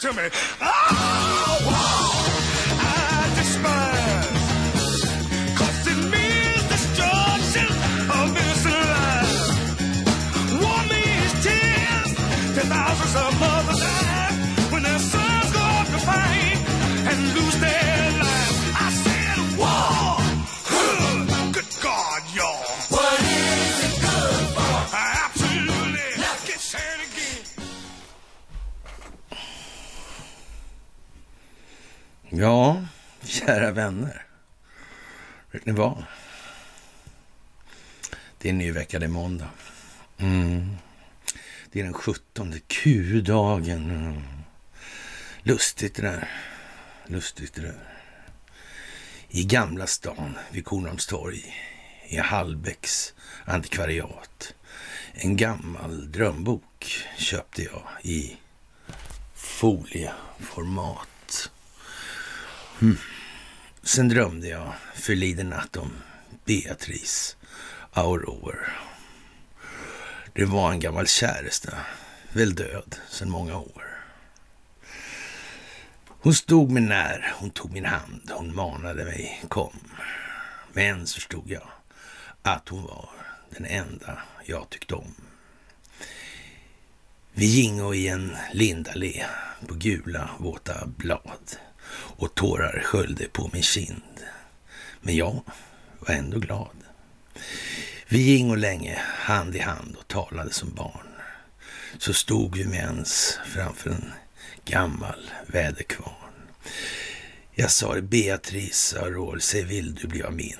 to me. Oh, Vet ni? Det är en ny vecka, det är måndag. Mm. Det är den 17 Q-dagen. Mm. Lustigt det där. Lustigt det där. I Gamla stan vid Kornholmstorg i Hallbäcks antikvariat. En gammal drömbok köpte jag i folieformat. Hmm. Sen drömde jag förliden natt om Beatrice Aurore. Det var en gammal käresta, väl död sedan många år. Hon stod mig när, hon tog min hand, hon manade mig kom. Men så förstod jag att hon var den enda jag tyckte om. Vi gingo i en lindallé på gula våta blad och tårar sköljde på min kind. Men jag var ändå glad. Vi gingo länge hand i hand och talade som barn. Så stod vi med ens framför en gammal väderkvarn. Jag sa Beatrice Aurore, säg vill du bli min?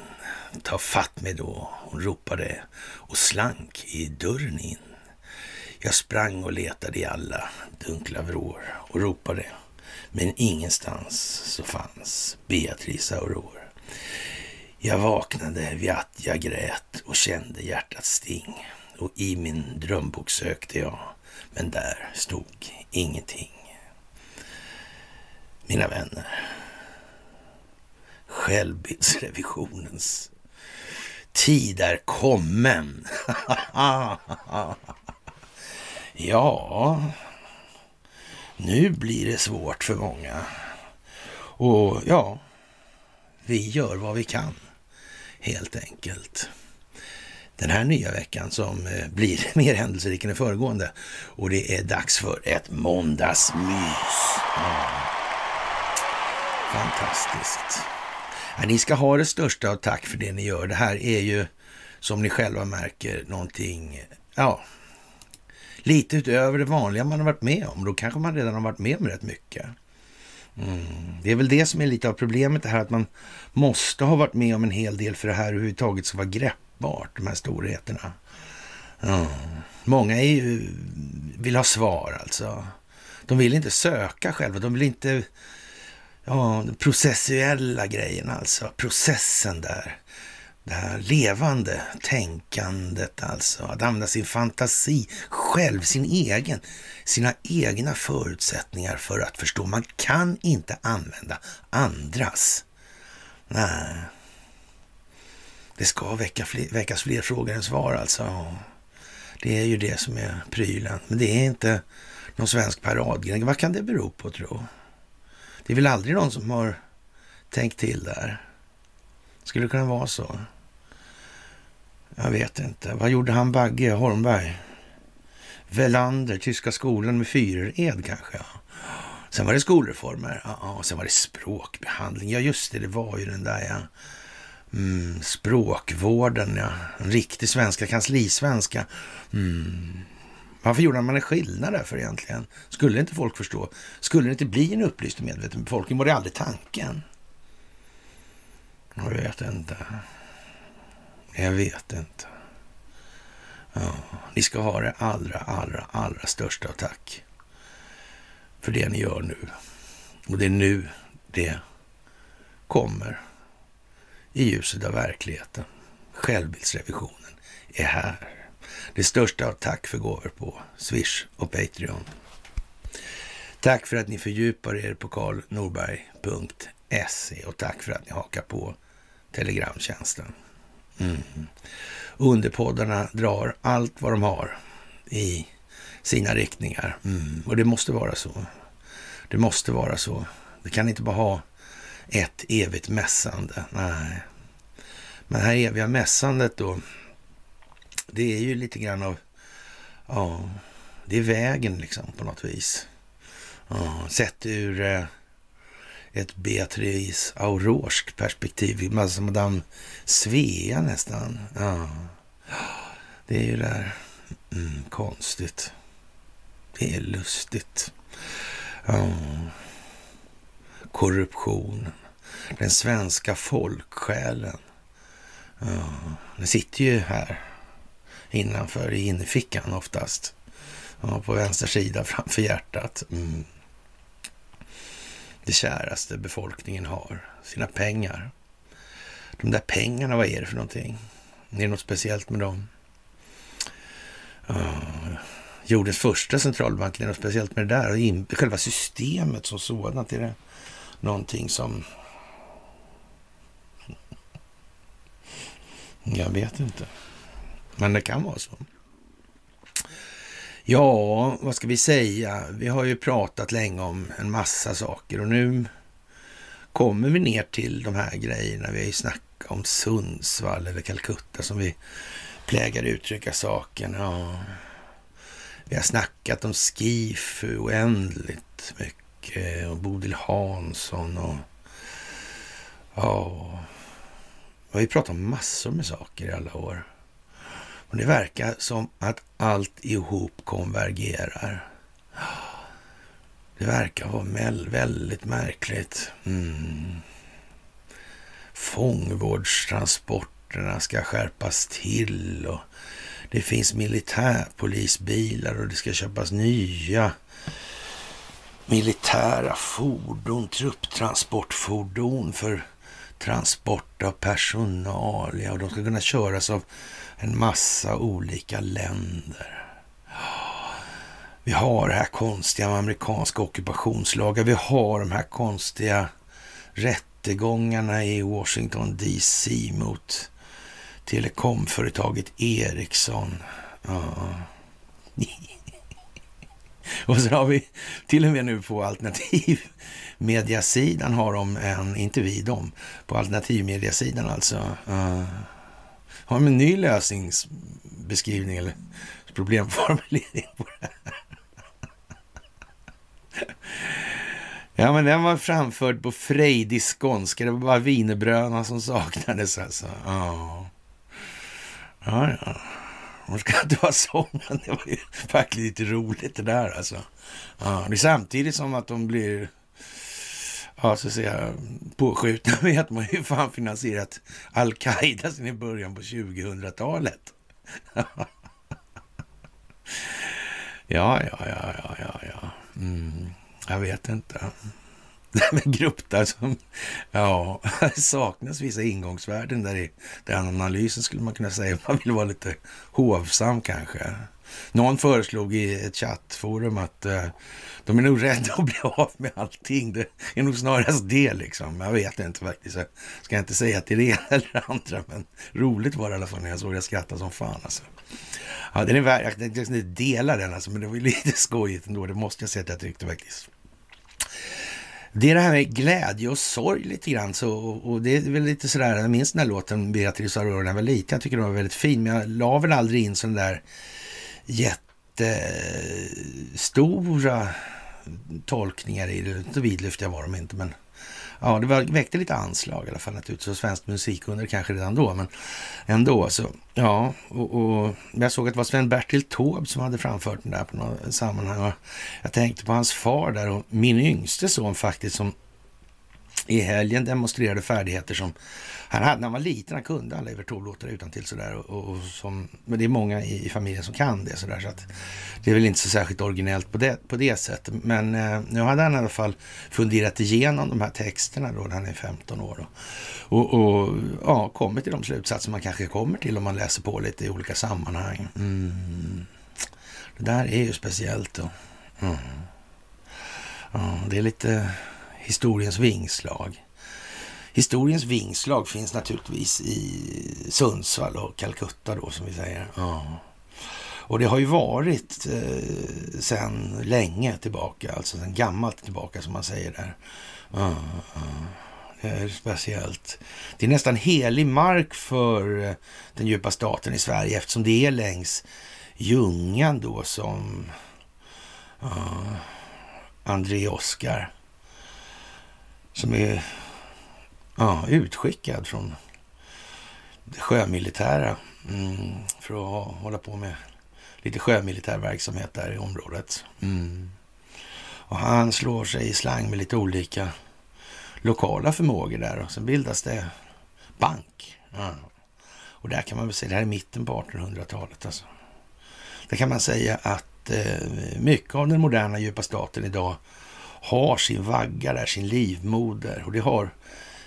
Ta fatt mig då, hon ropade och slank i dörren in. Jag sprang och letade i alla dunkla vrår och ropade. Men ingenstans så fanns Beatrice Aurore. Jag vaknade vid att jag grät och kände hjärtats sting. Och i min drömbok sökte jag, men där stod ingenting. Mina vänner, självbildsrevisionens tid är kommen. ja, nu blir det svårt för många. Och ja, vi gör vad vi kan, helt enkelt. Den här nya veckan som eh, blir mer händelserik än den föregående. Och det är dags för ett måndagsmys. Ja. Fantastiskt. Ja, ni ska ha det största av tack för det ni gör. Det här är ju, som ni själva märker, någonting, ja, lite utöver det vanliga man har varit med om. Då kanske man redan har varit med om rätt mycket. Mm. Det är väl det som är lite av problemet det här att man måste ha varit med om en hel del för det här överhuvudtaget ska vara greppbart, de här storheterna. Mm. Många är ju, vill ha svar alltså. De vill inte söka själva, de vill inte, ja, de processuella grejerna alltså, processen där. Det här levande tänkandet alltså, att använda sin fantasi själv, sin egen, sina egna förutsättningar för att förstå. Man kan inte använda andras. Nej. Det ska väcka fler, väckas fler frågor än svar alltså. Det är ju det som är prylen. Men det är inte någon svensk paradgren. Vad kan det bero på tro? Det är väl aldrig någon som har tänkt till där. Skulle det kunna vara så? Jag vet inte. Vad gjorde han Bagge Holmberg? Velander, Tyska skolan med Führered kanske? Ja. Sen var det skolreformer. Ja, sen var det språkbehandling. Ja, just det, det var ju den där ja. Mm, språkvården, ja. En riktig svenska, kanslisvenska. Mm. Varför gjorde man en skillnad därför egentligen? Skulle inte folk förstå? Skulle det inte bli en upplyst och medveten befolkning? Var det aldrig tanken? Jag vet inte. Jag vet inte. Ja, ni ska ha det allra, allra, allra största av tack för det ni gör nu. Och det är nu det kommer i ljuset av verkligheten. Självbildsrevisionen är här. Det största av tack för gåvor på Swish och Patreon. Tack för att ni fördjupar er på karlnorberg.se och tack för att ni hakar på Telegramtjänsten. Mm. Underpoddarna drar allt vad de har i sina riktningar. Mm. Och det måste vara så. Det måste vara så. Det kan inte bara ha ett evigt mässande. Nej. Men det här eviga mässandet då, det är ju lite grann av, ja, det är vägen liksom på något vis. Ja, sett ur eh, ett Beatrice Aurorskt perspektiv, alltså Madame Svea nästan. Ja. Det är ju där, mm, konstigt. Det är lustigt. Ja. Korruptionen. Den svenska folksjälen. Ja. Den sitter ju här innanför i innerfickan oftast. Ja, på vänster sida framför hjärtat. Mm. Det käraste befolkningen har, sina pengar. De där pengarna, vad är det för någonting? Är det något speciellt med dem? Uh, jordens första centralbank, är det något speciellt med det där? Och in, själva systemet som sådant, är det någonting som... Jag vet inte. Men det kan vara så. Ja, vad ska vi säga? Vi har ju pratat länge om en massa saker och nu kommer vi ner till de här grejerna. Vi har ju snackat om Sundsvall eller Calcutta som vi plägar uttrycka saken. Ja. Vi har snackat om Skifu oändligt mycket och Bodil Hansson och ja, vi har ju pratat om massor med saker i alla år. Och det verkar som att allt ihop konvergerar. Det verkar vara väldigt märkligt. Mm. Fångvårdstransporterna ska skärpas till och det finns militärpolisbilar och det ska köpas nya militära fordon, trupptransportfordon för transport av personal. Ja, och de ska kunna köras av en massa olika länder. Vi har det här konstiga med amerikanska ockupationslagar. Vi har de här konstiga rättegångarna i Washington DC mot telekomföretaget Ericsson. Ja. Och så har vi till och med nu på alternativmediasidan har de en, inte vi dem, på alternativmediasidan alltså. Ja har de en ny lösningsbeskrivning eller problemformulering på det här? Ja, men den var framförd på frejdig skånska. Det var bara vinerbröna som saknades alltså. Ja, ja. ja. Hon ska inte vara sången. Det var ju faktiskt lite roligt det där alltså. Ja, det är samtidigt som att de blir ja, så att säga, påskjutna med att man ju fan finansierat Al-Qaida sedan i början på 2000-talet. ja, ja, ja, ja, ja, ja. Mm, jag vet inte. Det här med gruppar som, ja, saknas vissa ingångsvärden där i den analysen skulle man kunna säga. Man vill vara lite hovsam kanske. Någon föreslog i ett chattforum att eh, de är nog rädda att bli av med allting. Det är nog snarast det liksom. Jag vet inte faktiskt. Jag ska inte säga till det ena eller det andra, men roligt var det i alla fall när jag såg det. skratta som fan alltså. Ja, den är värd, jag tänkte liksom inte dela den alltså, men det var lite skojigt ändå. Det måste jag säga att jag tyckte faktiskt. Det är det här med glädje och sorg lite grann. Så, och det är väl lite sådär, jag minns den här låten Beatrice Aurora när jag var liten. Jag tycker den var väldigt fin, men jag la väl aldrig in sån där jättestora tolkningar i det. Så vidlyftiga var de inte, men ja, det var, väckte lite anslag i alla fall naturligtvis. Och svenskt musikunder kanske redan då, men ändå. Så ja, och, och jag såg att det var Sven-Bertil Taube som hade framfört den där på något sammanhang. Och jag tänkte på hans far där och min yngste son faktiskt som i helgen demonstrerade färdigheter som han hade när han var liten. Han kunde alla Evert Taube-låtar utantill. sådär. Och, och som, men det är många i, i familjen som kan det sådär. Så att det är väl inte så särskilt originellt på det, på det sättet. Men eh, nu hade han i alla fall funderat igenom de här texterna då när han är 15 år. Och, och ja, kommit till de slutsatser man kanske kommer till om man läser på lite i olika sammanhang. Mm. Det där är ju speciellt då. Mm. Ja, det är lite historiens vingslag. Historiens vingslag finns naturligtvis i Sundsvall och Calcutta då som vi säger. Ja. Och det har ju varit eh, sedan länge tillbaka, alltså sedan gammalt tillbaka som man säger där. Uh, uh. Det är speciellt. Det är nästan helig mark för eh, den djupa staten i Sverige eftersom det är längs Ljungan då som uh, André Oskar som är ja, utskickad från det sjömilitära mm, för att hålla på med lite sjömilitär verksamhet där i området. Mm. Och han slår sig i slang med lite olika lokala förmågor där och sen bildas det bank. Ja. Och där kan man väl säga, det här är mitten på 1800-talet alltså. Där kan man säga att eh, mycket av den moderna djupa staten idag har sin vagga där, sin livmoder och det har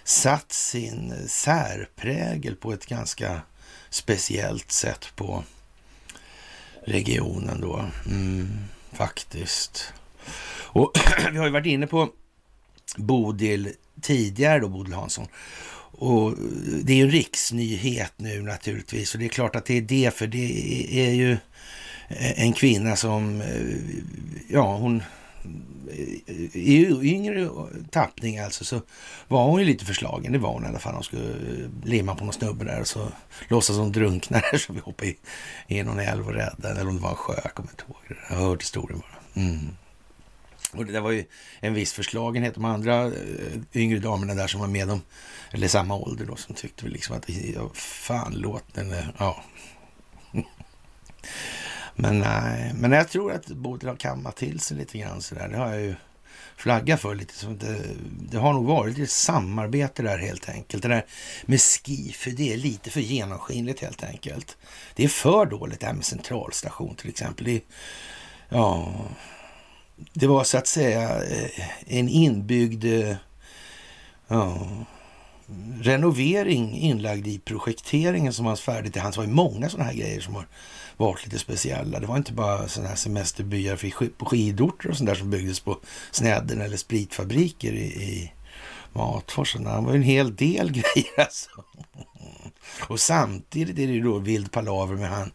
satt sin särprägel på ett ganska speciellt sätt på regionen då. Mm, faktiskt. Och vi har ju varit inne på Bodil tidigare då, Bodil Hansson. Och det är ju en riksnyhet nu naturligtvis och det är klart att det är det, för det är ju en kvinna som, eh, ja hon, i yngre tappning alltså så var hon ju lite förslagen. Det var hon i alla fall. Hon skulle limma på någon snubbe där och så låtsas hon drunkna där så vi hoppade i, i någon älv och räddade Eller om det var en sjö, jag kommer inte ihåg. Jag har hört historien bara. Mm. Och det där var ju en viss förslagenhet. De andra eh, yngre damerna där som var med dem, eller samma ålder då, som tyckte väl liksom att, fan låt den, ja. Men nej, men jag tror att Bodil har kammat till sig lite grann sådär. Det har jag ju flaggat för lite. Så det, det har nog varit ett samarbete där helt enkelt. Det där med SKI, för det är lite för genomskinligt helt enkelt. Det är för dåligt det här med centralstation till exempel. Det, ja, det var så att säga eh, en inbyggd eh, ja, renovering inlagd i projekteringen som var färdigt. Det var ju många sådana här grejer som har varit lite speciella. Det var inte bara sådana här semesterbyar på skidorter och sånt där som byggdes på Snedden eller spritfabriker i, i Matfors. Det var en hel del grejer alltså. Och samtidigt är det ju då vild palaver med han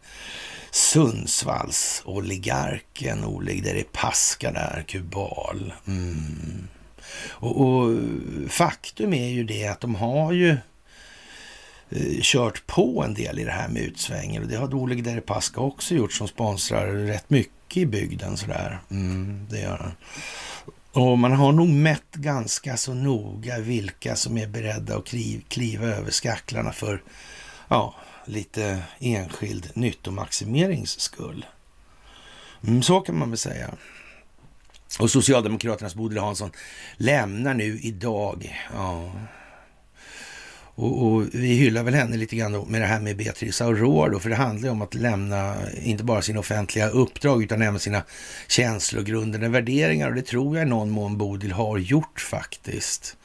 Sundsvalls oligarken Oleg Deripaska där, kubal. Mm. Och, och, faktum är ju det att de har ju Eh, kört på en del i det här med utsvängen. Det har Oleg Deripaska också gjort som sponsrar rätt mycket i bygden sådär. Mm, det gör han. Och man har nog mätt ganska så noga vilka som är beredda att kliva över skacklarna för ja, lite enskild nyttomaximerings skull. Mm, så kan man väl säga. Och Socialdemokraternas Bodil Hansson lämnar nu idag. Ja. Och, och, vi hyllar väl henne lite grann med det här med Beatrice Aurore för det handlar ju om att lämna inte bara sina offentliga uppdrag utan även sina känslogrundande värderingar. Och det tror jag i någon mån Bodil har gjort faktiskt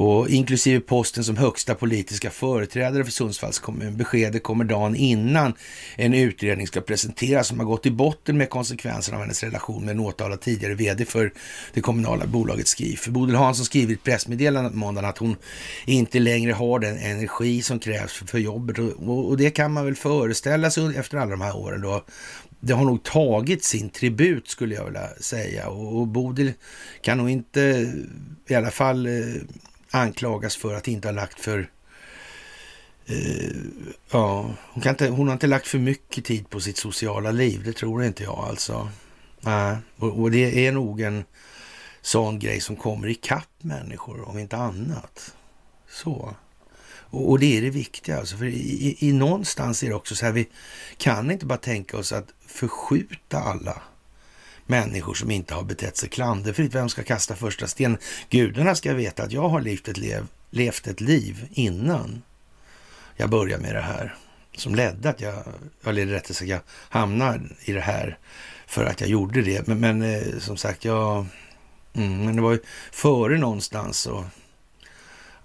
och inklusive posten som högsta politiska företrädare för Sundsvalls kommun. Beskedet kommer dagen innan en utredning ska presenteras som har gått i botten med konsekvenserna av hennes relation med en åtalad tidigare vd för det kommunala bolaget Skif. Bodil Hansson skriver i ett pressmeddelande på måndagen att hon inte längre har den energi som krävs för jobbet och, och det kan man väl föreställa sig efter alla de här åren då det har nog tagit sin tribut skulle jag vilja säga och, Bodil kan nog inte i alla fall eh, anklagas för att inte ha lagt för... Eh, ja, hon, kan inte, hon har inte lagt för mycket tid på sitt sociala liv, det tror inte jag alltså. Nej, och, och det är nog en sån grej som kommer ikapp människor, om inte annat. Så. Och, och, det är det viktiga, alltså, för i, i, i någonstans är det också så här, vi kan inte bara tänka oss att förskjuta alla människor som inte har betett sig klanderfritt. Vem ska kasta första stenen? Gudarna ska veta att jag har levt ett, lev, levt ett liv innan jag började med det här. Som ledde att jag, eller rättare sagt, jag hamnade i det här för att jag gjorde det. Men, men eh, som sagt, jag... Mm, men det var ju före någonstans och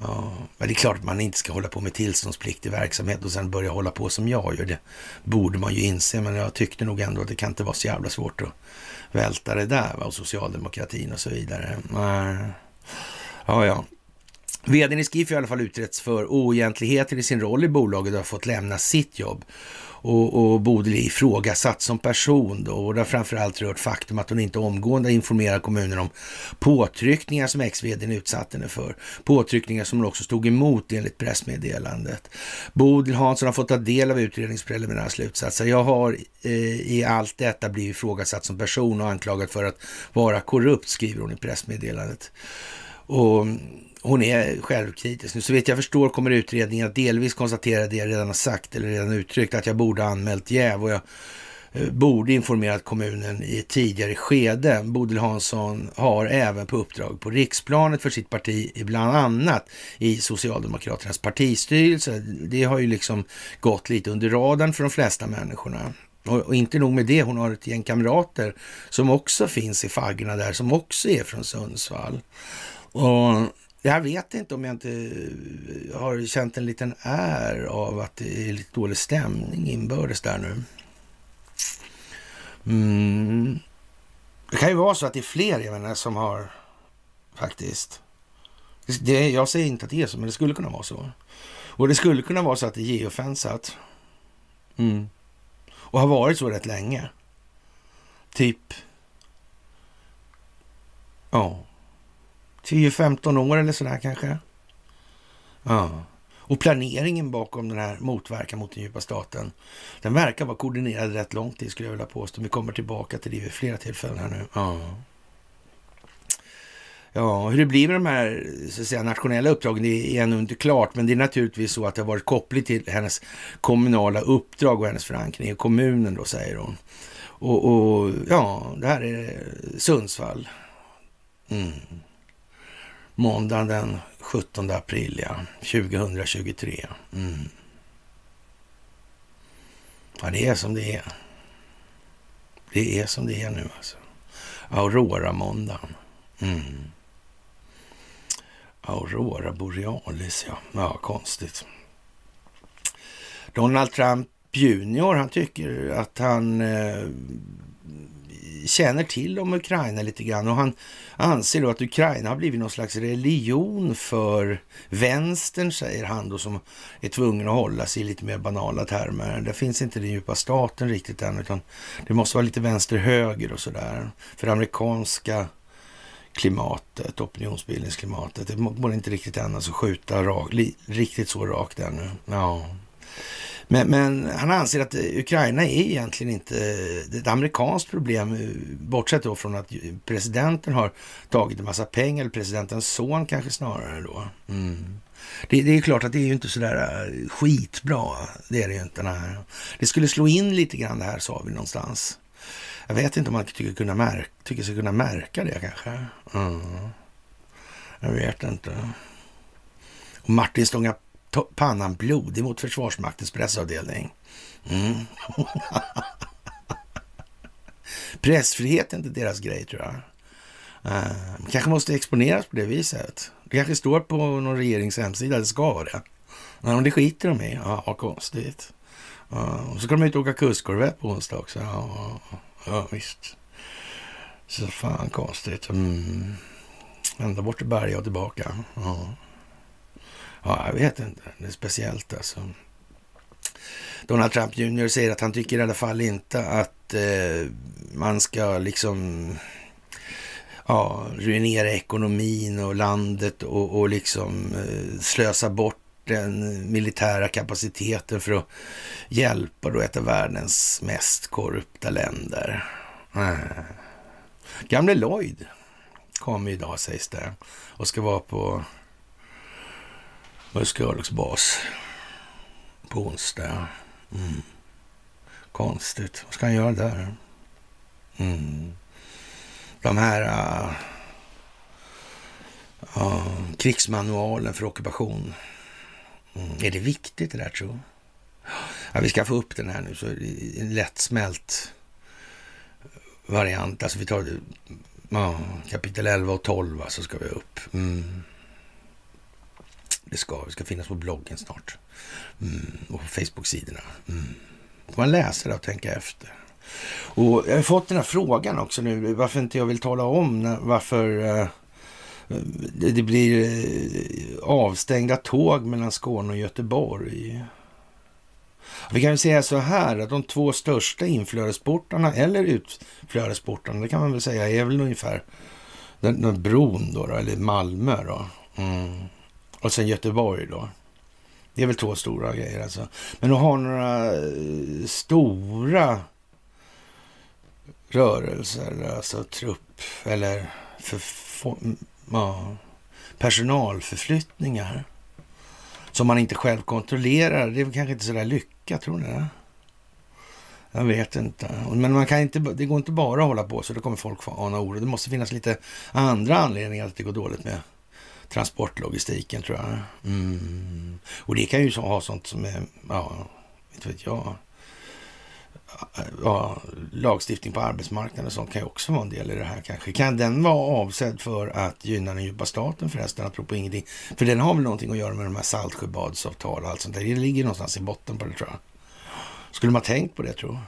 Ja, men det är klart att man inte ska hålla på med tillståndspliktig verksamhet och sen börja hålla på som jag gör. Det borde man ju inse, men jag tyckte nog ändå att det kan inte vara så jävla svårt att välta det där va? och socialdemokratin och så vidare. Ja, ja. Vdn i Skif har i alla fall utretts för oegentligheter i sin roll i bolaget och har fått lämna sitt jobb. Och, och Bodil är ifrågasatt som person då, och det har framförallt rört faktum att hon inte omgående informerar kommunen om påtryckningar som ex-vdn utsatt henne för. Påtryckningar som hon också stod emot enligt pressmeddelandet. Bodil Hansson har fått ta del av utredningens preliminära slutsatser. Jag har eh, i allt detta blivit ifrågasatt som person och anklagad för att vara korrupt, skriver hon i pressmeddelandet. Och hon är självkritisk. Nu så vet jag förstår kommer utredningen att delvis konstatera det jag redan har sagt eller redan uttryckt, att jag borde ha anmält jäv och jag eh, borde informerat kommunen i ett tidigare skede. Bodil Hansson har även på uppdrag på riksplanet för sitt parti, bland annat i Socialdemokraternas partistyrelse. Det har ju liksom gått lite under radarn för de flesta människorna. Och, och, inte nog med det, hon har ett gäng kamrater som också finns i faggorna där, som också är från Sundsvall. Och jag vet inte om jag inte eh, har känt en liten är av att det är lite dålig stämning inbördes där nu. Mm. Det kan ju vara så att det är fler jag menar, som har faktiskt. Det, jag säger inte att det är så, men det skulle kunna vara så. Och det skulle kunna vara så att det är geofensat. Mm. Och har varit så rätt länge. Typ. Ja. 10-15 år eller sådär kanske. Ja. Och planeringen bakom den här motverkan mot den djupa staten, den verkar vara koordinerad rätt lång tid skulle jag vilja påstå. Vi kommer tillbaka till det vid flera tillfällen här nu. Ja. Ja, hur det blir med de här så att säga, nationella uppdragen det är ännu inte klart, men det är naturligtvis så att det har varit kopplat till hennes kommunala uppdrag och hennes förankring i kommunen då, säger hon. Och, och ja, det här är Sundsvall. Mm. Måndagen den 17 april, ja. 2023. Mm. Ja, det är som det är. Det är som det är nu alltså. Aurora-måndagen. Mm. Aurora borealis, ja. Ja, konstigt. Donald Trump junior, han tycker att han eh, känner till om Ukraina lite grann och han anser då att Ukraina har blivit någon slags religion för vänstern, säger han då, som är tvungen att hålla sig i lite mer banala termer. Det finns inte den djupa staten riktigt än, utan det måste vara lite vänster-höger och sådär. För det amerikanska klimatet, opinionsbildningsklimatet, det går inte riktigt än alltså skjuta rak, riktigt så rakt ännu. Ja. Men, men, han anser att Ukraina är egentligen inte ett amerikanskt problem, bortsett då från att presidenten har tagit en massa pengar, eller presidentens son kanske snarare då. Mm. Det, det, är klart att det är ju inte sådär äh, skitbra, det är det ju inte. Nej. Det skulle slå in lite grann det här, sa vi någonstans. Jag vet inte om man tycker, kunna märka, tycker sig kunna märka det kanske. Mm. Jag vet inte. Och Martin Stånga pannan blodig mot Försvarsmaktens pressavdelning. Mm. Pressfrihet är inte deras grej tror jag. Uh, kanske måste exponeras på det viset. Det kanske står på någon regerings hemsida, det ska vara det. Ja, det skiter de i. Ja, vad konstigt. Uh, och så ska de ut och åka kustkorvett på onsdag också. Ja, ja, visst. Så fan konstigt. Mm. Ända bort till Berga och tillbaka. Ja. Ja, jag vet inte. Det är speciellt alltså. Donald Trump Jr säger att han tycker i alla fall inte att eh, man ska liksom ja, ruinera ekonomin och landet och, och liksom eh, slösa bort den militära kapaciteten för att hjälpa då ett av världens mest korrupta länder. Äh. Gamle Lloyd kommer idag sägs det och ska vara på Musk bas på onsdag. Mm. Konstigt. Vad ska han göra där? Mm. De här uh, uh, krigsmanualen för ockupation. Mm. Är det viktigt det där tror ja, Vi ska få upp den här nu så en lättsmält variant. Alltså vi tar uh, kapitel 11 och 12 så alltså ska vi upp. Mm. Det ska, det ska finnas på bloggen snart. Mm, och på Facebook-sidorna. Mm. får man läsa det och tänka efter. Och jag har fått den här frågan också nu, varför inte jag vill tala om när, varför eh, Det, det blir eh, avstängda tåg mellan Skåne och Göteborg. Vi kan ju säga så här att de två största inflödesportarna eller utflödesportarna, det kan man väl säga, är väl ungefär den, den bron då, då, eller Malmö då. Mm. Och sen Göteborg då. Det är väl två stora grejer alltså. Men att ha några eh, stora rörelser, alltså trupp eller för, ja, personalförflyttningar som man inte själv kontrollerar. Det är väl kanske inte så där lyckat, tror ni det? Jag vet inte. Men man kan inte, det går inte bara att hålla på så, då kommer folk få ana oro. Det måste finnas lite andra anledningar att det går dåligt med transportlogistiken, tror jag. Mm. Och det kan ju ha sånt som är, ja, inte vet jag. Ja, lagstiftning på arbetsmarknaden och sånt kan ju också vara en del i det här kanske. Kan den vara avsedd för att gynna den djupa staten förresten, apropå ingenting? För den har väl någonting att göra med de här Saltsjöbadsavtal och allt sånt där. Det ligger någonstans i botten på det tror jag. Skulle man tänkt på det tro?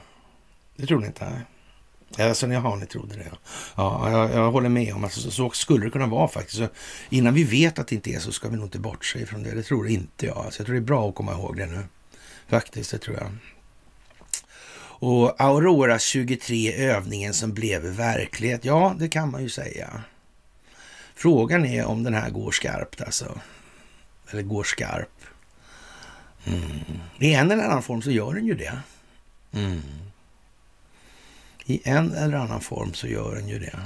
Det tror ni inte? Alltså, jaha, ni trodde det. Ja, jag, jag håller med om att alltså, så skulle det kunna vara faktiskt. Så innan vi vet att det inte är så ska vi nog inte bortse ifrån det. Det tror inte jag. Alltså, jag tror det är bra att komma ihåg det nu. Faktiskt, det tror jag. Och Aurora 23, övningen som blev verklighet. Ja, det kan man ju säga. Frågan är om den här går skarpt alltså. Eller går skarp. Mm. I en eller annan form så gör den ju det. Mm. I en eller annan form så gör den ju det.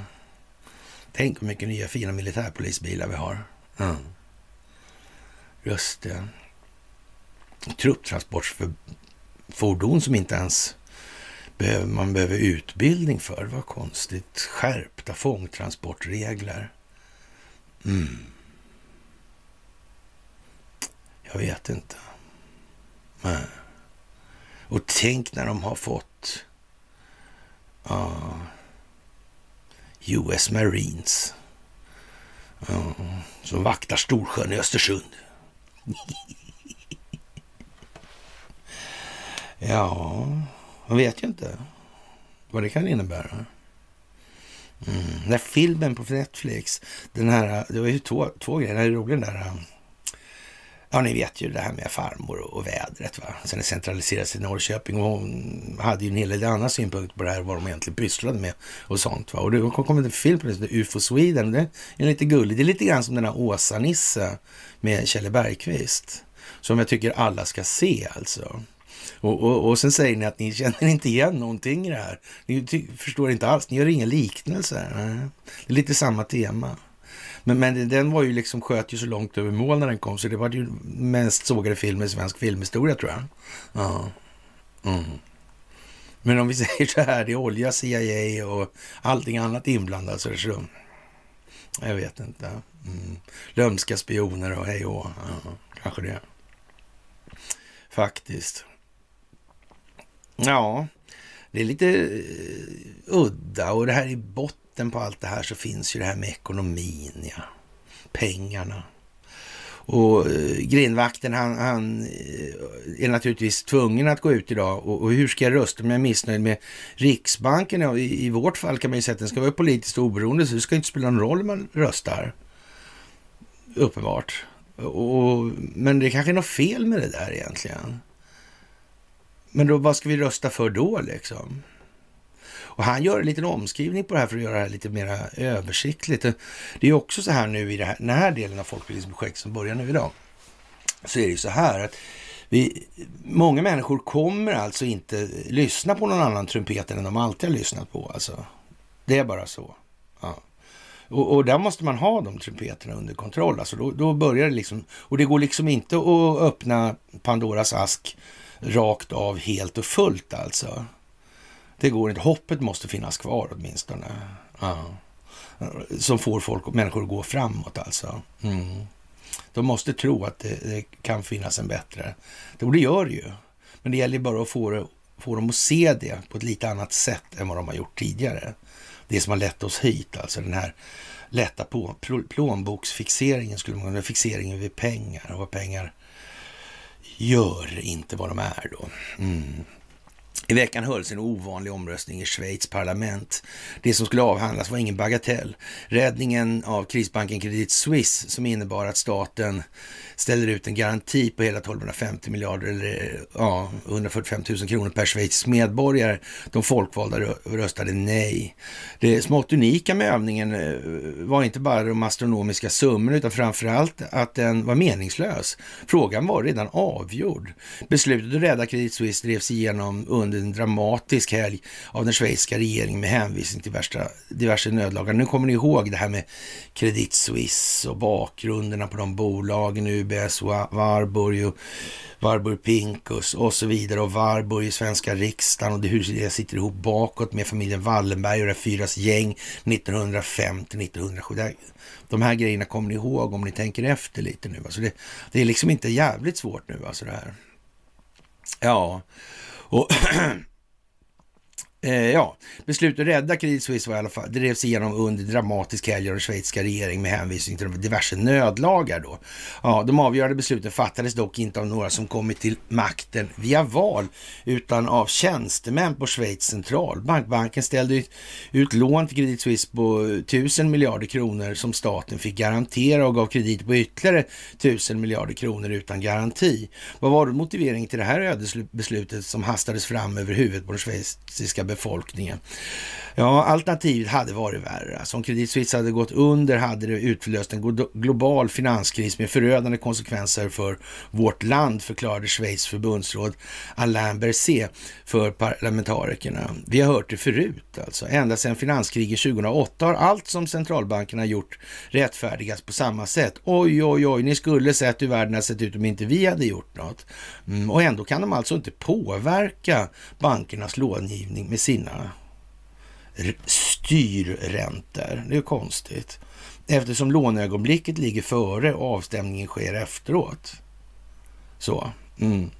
Tänk hur mycket nya fina militärpolisbilar vi har. Mm. Just det. Trupptransportfordon som inte ens behöver, man behöver utbildning för. Vad konstigt. Skärpta fångtransportregler. Mm. Jag vet inte. Nej. Och tänk när de har fått Ja. US Marines Ja. som vaktar Storsjön i Östersund. ja, man vet ju inte vad det kan innebära. Mm. Den där filmen på Netflix, den här, det var ju två, två grejer, den är rolig den där Ja, ni vet ju det här med farmor och vädret. Va? Sen det centraliserades till Norrköping och hon hade ju en hel del andra synpunkter på det här, vad de egentligen pysslade med och sånt. Va? Och det kom en film på det UFO Sweden. Det är lite gulligt. Det är lite grann som den här Åsa-Nisse med Kjelle Bergqvist. Som jag tycker alla ska se alltså. Och, och, och sen säger ni att ni känner inte igen någonting i det här. Ni förstår inte alls, ni gör inga liknelser. Det är lite samma tema. Men, men den var ju liksom, sköt ju så långt över mål när den kom, så det var ju mest sågade film i svensk filmhistoria tror jag. Ja. Mm. Men om vi säger så här, det är olja, CIA och allting annat inblandat så är det så. Jag vet inte. Mm. Lömska spioner och hej och ja, kanske det. Faktiskt. Ja, det är lite eh, udda och det här i botten botten på allt det här så finns ju det här med ekonomin, ja. Pengarna. Och eh, grindvakten han, han eh, är naturligtvis tvungen att gå ut idag. Och, och hur ska jag rösta om jag är missnöjd med Riksbanken? Ja, i, I vårt fall kan man ju säga att den ska vara politiskt oberoende, så det ska inte spela någon roll om man röstar. Uppenbart. Och, men det kanske är något fel med det där egentligen. Men då, vad ska vi rösta för då liksom? Och han gör en liten omskrivning på det här för att göra det här lite mer översiktligt. Det är också så här nu i här, den här delen av folkbildningsprojektet som börjar nu idag. Så är det ju så här att vi, många människor kommer alltså inte lyssna på någon annan trumpet än de alltid har lyssnat på. Alltså. Det är bara så. Ja. Och, och, där måste man ha de trumpeterna under kontroll. Alltså då, då börjar det liksom, och det går liksom inte att öppna Pandoras ask rakt av helt och fullt alltså. Det går inte. Hoppet måste finnas kvar åtminstone. Ja. Som får folk människor att gå framåt alltså. Mm. De måste tro att det, det, kan finnas en bättre. Och det gör det ju. Men det gäller bara att få, det, få dem att se det på ett lite annat sätt än vad de har gjort tidigare. Det som har lett oss hit, alltså den här lätta på, plånboksfixeringen, skulle man kunna fixeringen vid pengar och vad pengar gör, inte vad de är då. Mm. I veckan hölls en ovanlig omröstning i Schweiz parlament. Det som skulle avhandlas var ingen bagatell. Räddningen av krisbanken Credit Suisse som innebar att staten ställer ut en garanti på hela 1250 miljarder eller ja, 145 000 kronor per Schweiz medborgare. De folkvalda röstade nej. Det smått unika med övningen eh, var inte bara de astronomiska summorna utan framförallt att den var meningslös. Frågan var redan avgjord. Beslutet att rädda Credit Suisse drevs igenom under en dramatisk helg av den schweiziska regeringen med hänvisning till värsta, diverse nödlagar. Nu kommer ni ihåg det här med Credit Suisse och bakgrunderna på de bolagen, UBS, Warburg och Warburg Pinkus och så vidare och Warburg i svenska riksdagen och hur det sitter ihop bakåt med familjen Wallenberg och det fyras gäng 1950-1907. De här grejerna kommer ni ihåg om ni tänker efter lite nu. Alltså det, det är liksom inte jävligt svårt nu alltså det här. Ja, och Eh, ja, beslutet att rädda Credit Suisse var i alla fall, drevs igenom under dramatisk helg av den schweiziska regeringen med hänvisning till diverse nödlagar då. Ja, de avgörande besluten fattades dock inte av några som kommit till makten via val, utan av tjänstemän på Schweiz centralbank. Banken ställde ut, ut lån till Credit Suisse på tusen miljarder kronor som staten fick garantera och gav kredit på ytterligare tusen miljarder kronor utan garanti. Vad var då motiveringen till det här ödesbeslutet som hastades fram över huvudet på den schweiziska befolkningen. Ja, alternativet hade varit värre. Alltså, om Credit Suisse hade gått under hade det utlöst en global finanskris med förödande konsekvenser för vårt land, förklarade Schweiz förbundsråd Alain Berset för parlamentarikerna. Vi har hört det förut alltså. Ända sedan finanskriget 2008 har allt som centralbankerna gjort rättfärdigats på samma sätt. Oj, oj, oj, ni skulle sett hur världen hade sett ut om inte vi hade gjort något. Mm, och ändå kan de alltså inte påverka bankernas långivning med sina styrräntor. Det är konstigt. Eftersom låneögonblicket ligger före och avstämningen sker efteråt. Så. Mm.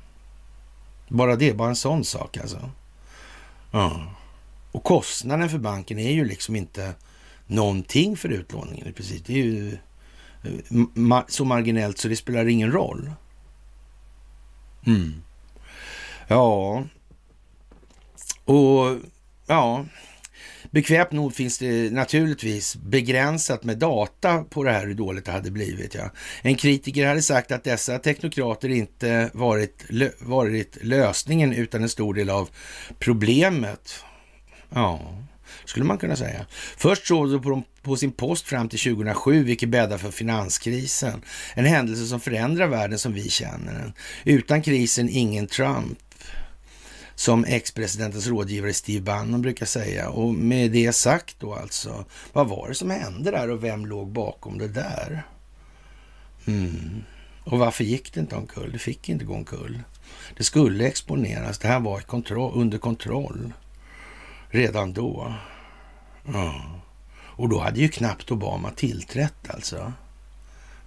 Bara det, bara en sån sak alltså. Mm. Och kostnaden för banken är ju liksom inte någonting för utlåningen Precis. Det är ju eh, så marginellt så det spelar ingen roll. Mm. Ja, och ja, Bekvämt nog finns det naturligtvis begränsat med data på det här hur dåligt det hade blivit. Ja. En kritiker hade sagt att dessa teknokrater inte varit, varit lösningen utan en stor del av problemet. Ja, skulle man kunna säga. Först såg de på, på sin post fram till 2007, vilket bäddar för finanskrisen. En händelse som förändrar världen som vi känner den. Utan krisen, ingen Trump som ex-presidentens rådgivare Steve Bannon brukar säga. Och med det sagt då alltså, vad var det som hände där och vem låg bakom det där? Mm. Och varför gick det inte omkull? Det fick inte gå omkull. Det skulle exponeras. Det här var kontroll, under kontroll redan då. Ja. Och då hade ju knappt Obama tillträtt alltså.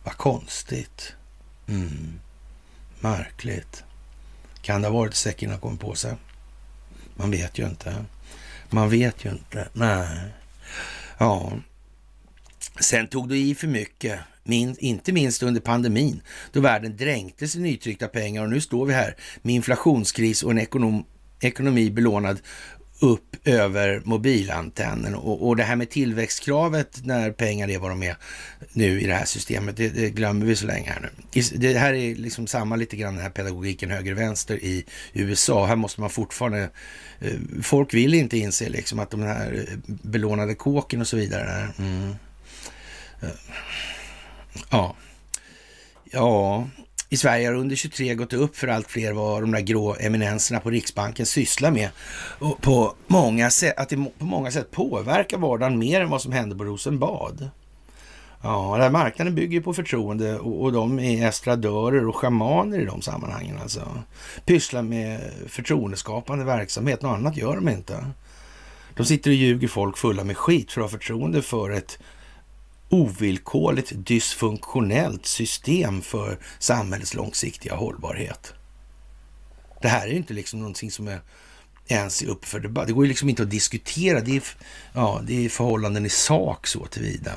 Vad konstigt. Mm. Märkligt. Kan det ha varit säcken han kom på sig? Man vet ju inte. Man vet ju inte. Nej. Ja. Sen tog du i för mycket, min, inte minst under pandemin, då världen dränktes i nytryckta pengar och nu står vi här med inflationskris och en ekonom, ekonomi belånad upp över mobilantennen och, och det här med tillväxtkravet när pengar är vad de är nu i det här systemet, det, det glömmer vi så länge här nu. Det här är liksom samma lite grann den här pedagogiken höger-vänster i USA. Här måste man fortfarande, eh, folk vill inte inse liksom att de här eh, belånade kåken och så vidare. Mm. Eh, ja. Ja, i Sverige har under 23 gått upp för allt fler vad de där grå eminenserna på Riksbanken sysslar med. Och på många sätt, att det på många sätt påverkar vardagen mer än vad som händer på Rosenbad. Ja, den här marknaden bygger på förtroende och, och de är estradörer och schamaner i de sammanhangen alltså. Pysslar med förtroendeskapande verksamhet, något annat gör de inte. De sitter och ljuger folk fulla med skit för att ha förtroende för ett ovillkorligt dysfunktionellt system för samhällets långsiktiga hållbarhet. Det här är ju inte liksom någonting som är ens upp för debatt. Det går ju liksom inte att diskutera. Det är, ja, det är förhållanden i sak så tillvida.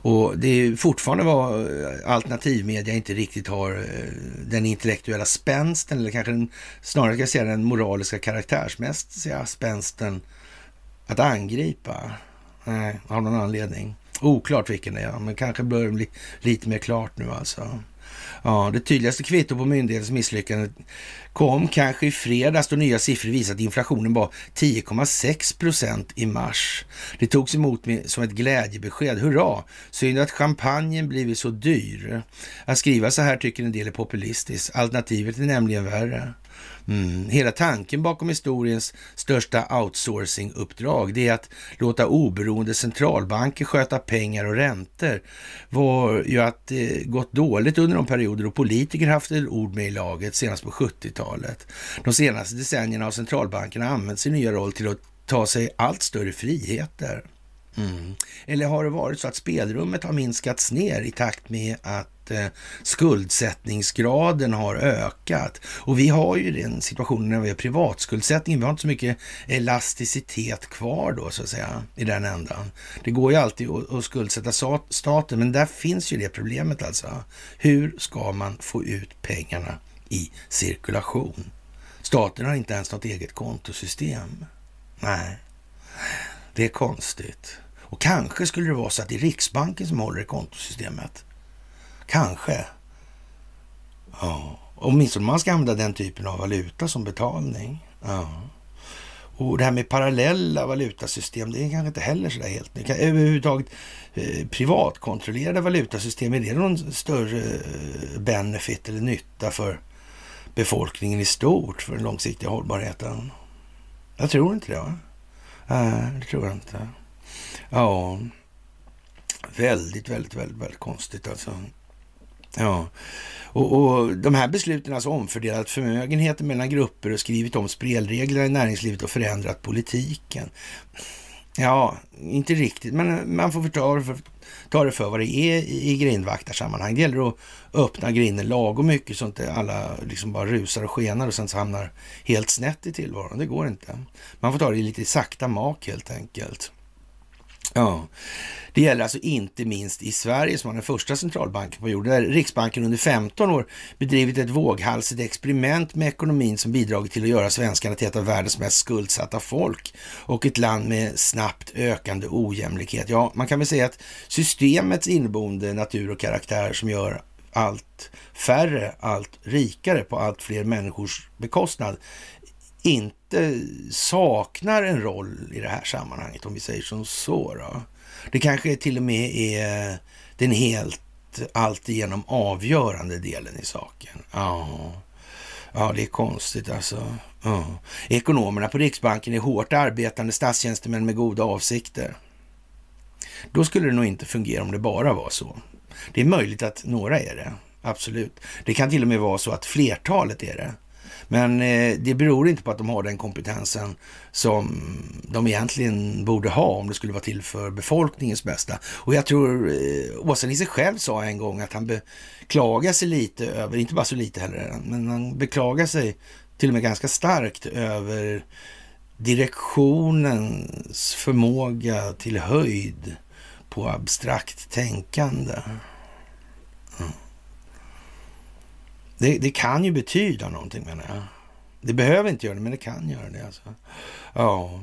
Och det är fortfarande vad alternativmedia inte riktigt har eh, den intellektuella spänsten, eller kanske den, snarare ska jag säga den moraliska karaktärsmässiga spänsten att angripa. Nej, av någon anledning. Oklart vilken det är, men kanske börjar det bli lite mer klart nu alltså. Ja, det tydligaste kvitto på myndighetens misslyckande kom kanske i fredags då nya siffror visade att inflationen var 10,6 procent i mars. Det togs emot med, som ett glädjebesked. Hurra! Synd att champagnen blivit så dyr. Att skriva så här tycker en del är populistiskt. Alternativet är nämligen värre. Mm. Hela tanken bakom historiens största outsourcing-uppdrag, det är att låta oberoende centralbanker sköta pengar och räntor, var ju att det gått dåligt under de perioder då politiker haft ett ord med i laget, senast på 70-talet. De senaste decennierna har centralbankerna använt sin nya roll till att ta sig allt större friheter. Mm. Eller har det varit så att spelrummet har minskats ner i takt med att eh, skuldsättningsgraden har ökat. Och vi har ju den situationen när vi har privatskuldsättning. Vi har inte så mycket elasticitet kvar då så att säga i den ändan. Det går ju alltid att, att skuldsätta staten, men där finns ju det problemet alltså. Hur ska man få ut pengarna i cirkulation? Staten har inte ens något eget kontosystem. Nej, det är konstigt. Och kanske skulle det vara så att det är Riksbanken som håller i kontosystemet. Kanske. Ja, åtminstone om man ska använda den typen av valuta som betalning. Ja. Och det här med parallella valutasystem, det är kanske inte heller så där helt nytt. Överhuvudtaget eh, privatkontrollerade valutasystem, är det någon större eh, benefit eller nytta för befolkningen i stort för den långsiktiga hållbarheten? Jag tror inte det. Va? Nej, det tror jag inte. Ja, väldigt, väldigt, väldigt, väldigt konstigt alltså. Ja, och, och de här besluten har alltså omfördelat förmögenheter mellan grupper och skrivit om spelreglerna i näringslivet och förändrat politiken. Ja, inte riktigt, men man får ta det för, ta det för vad det är i, i grindvaktarsammanhang. Det gäller att öppna grinden lagom mycket så att inte alla liksom bara rusar och skenar och sen så hamnar helt snett i tillvaron. Det går inte. Man får ta det i lite sakta mak helt enkelt. Ja, det gäller alltså inte minst i Sverige som var den första centralbanken på jorden, där Riksbanken under 15 år bedrivit ett våghalsigt experiment med ekonomin som bidragit till att göra svenskarna till ett av världens mest skuldsatta folk och ett land med snabbt ökande ojämlikhet. Ja, man kan väl säga att systemets inneboende natur och karaktär som gör allt färre, allt rikare på allt fler människors bekostnad inte saknar en roll i det här sammanhanget, om vi säger som så. Då. Det kanske till och med är den helt alltigenom avgörande delen i saken. Ja, ja det är konstigt alltså. Ja. Ekonomerna på Riksbanken är hårt arbetande statstjänstemän med goda avsikter. Då skulle det nog inte fungera om det bara var så. Det är möjligt att några är det, absolut. Det kan till och med vara så att flertalet är det. Men eh, det beror inte på att de har den kompetensen som de egentligen borde ha om det skulle vara till för befolkningens bästa. Och jag tror eh, Åsa-Nisse själv sa en gång att han beklagar sig lite över, inte bara så lite heller, men han beklagar sig till och med ganska starkt över direktionens förmåga till höjd på abstrakt tänkande. Mm. Det, det, kan ju betyda någonting menar jag. Det behöver inte göra det, men det kan göra det. Alltså. Ja.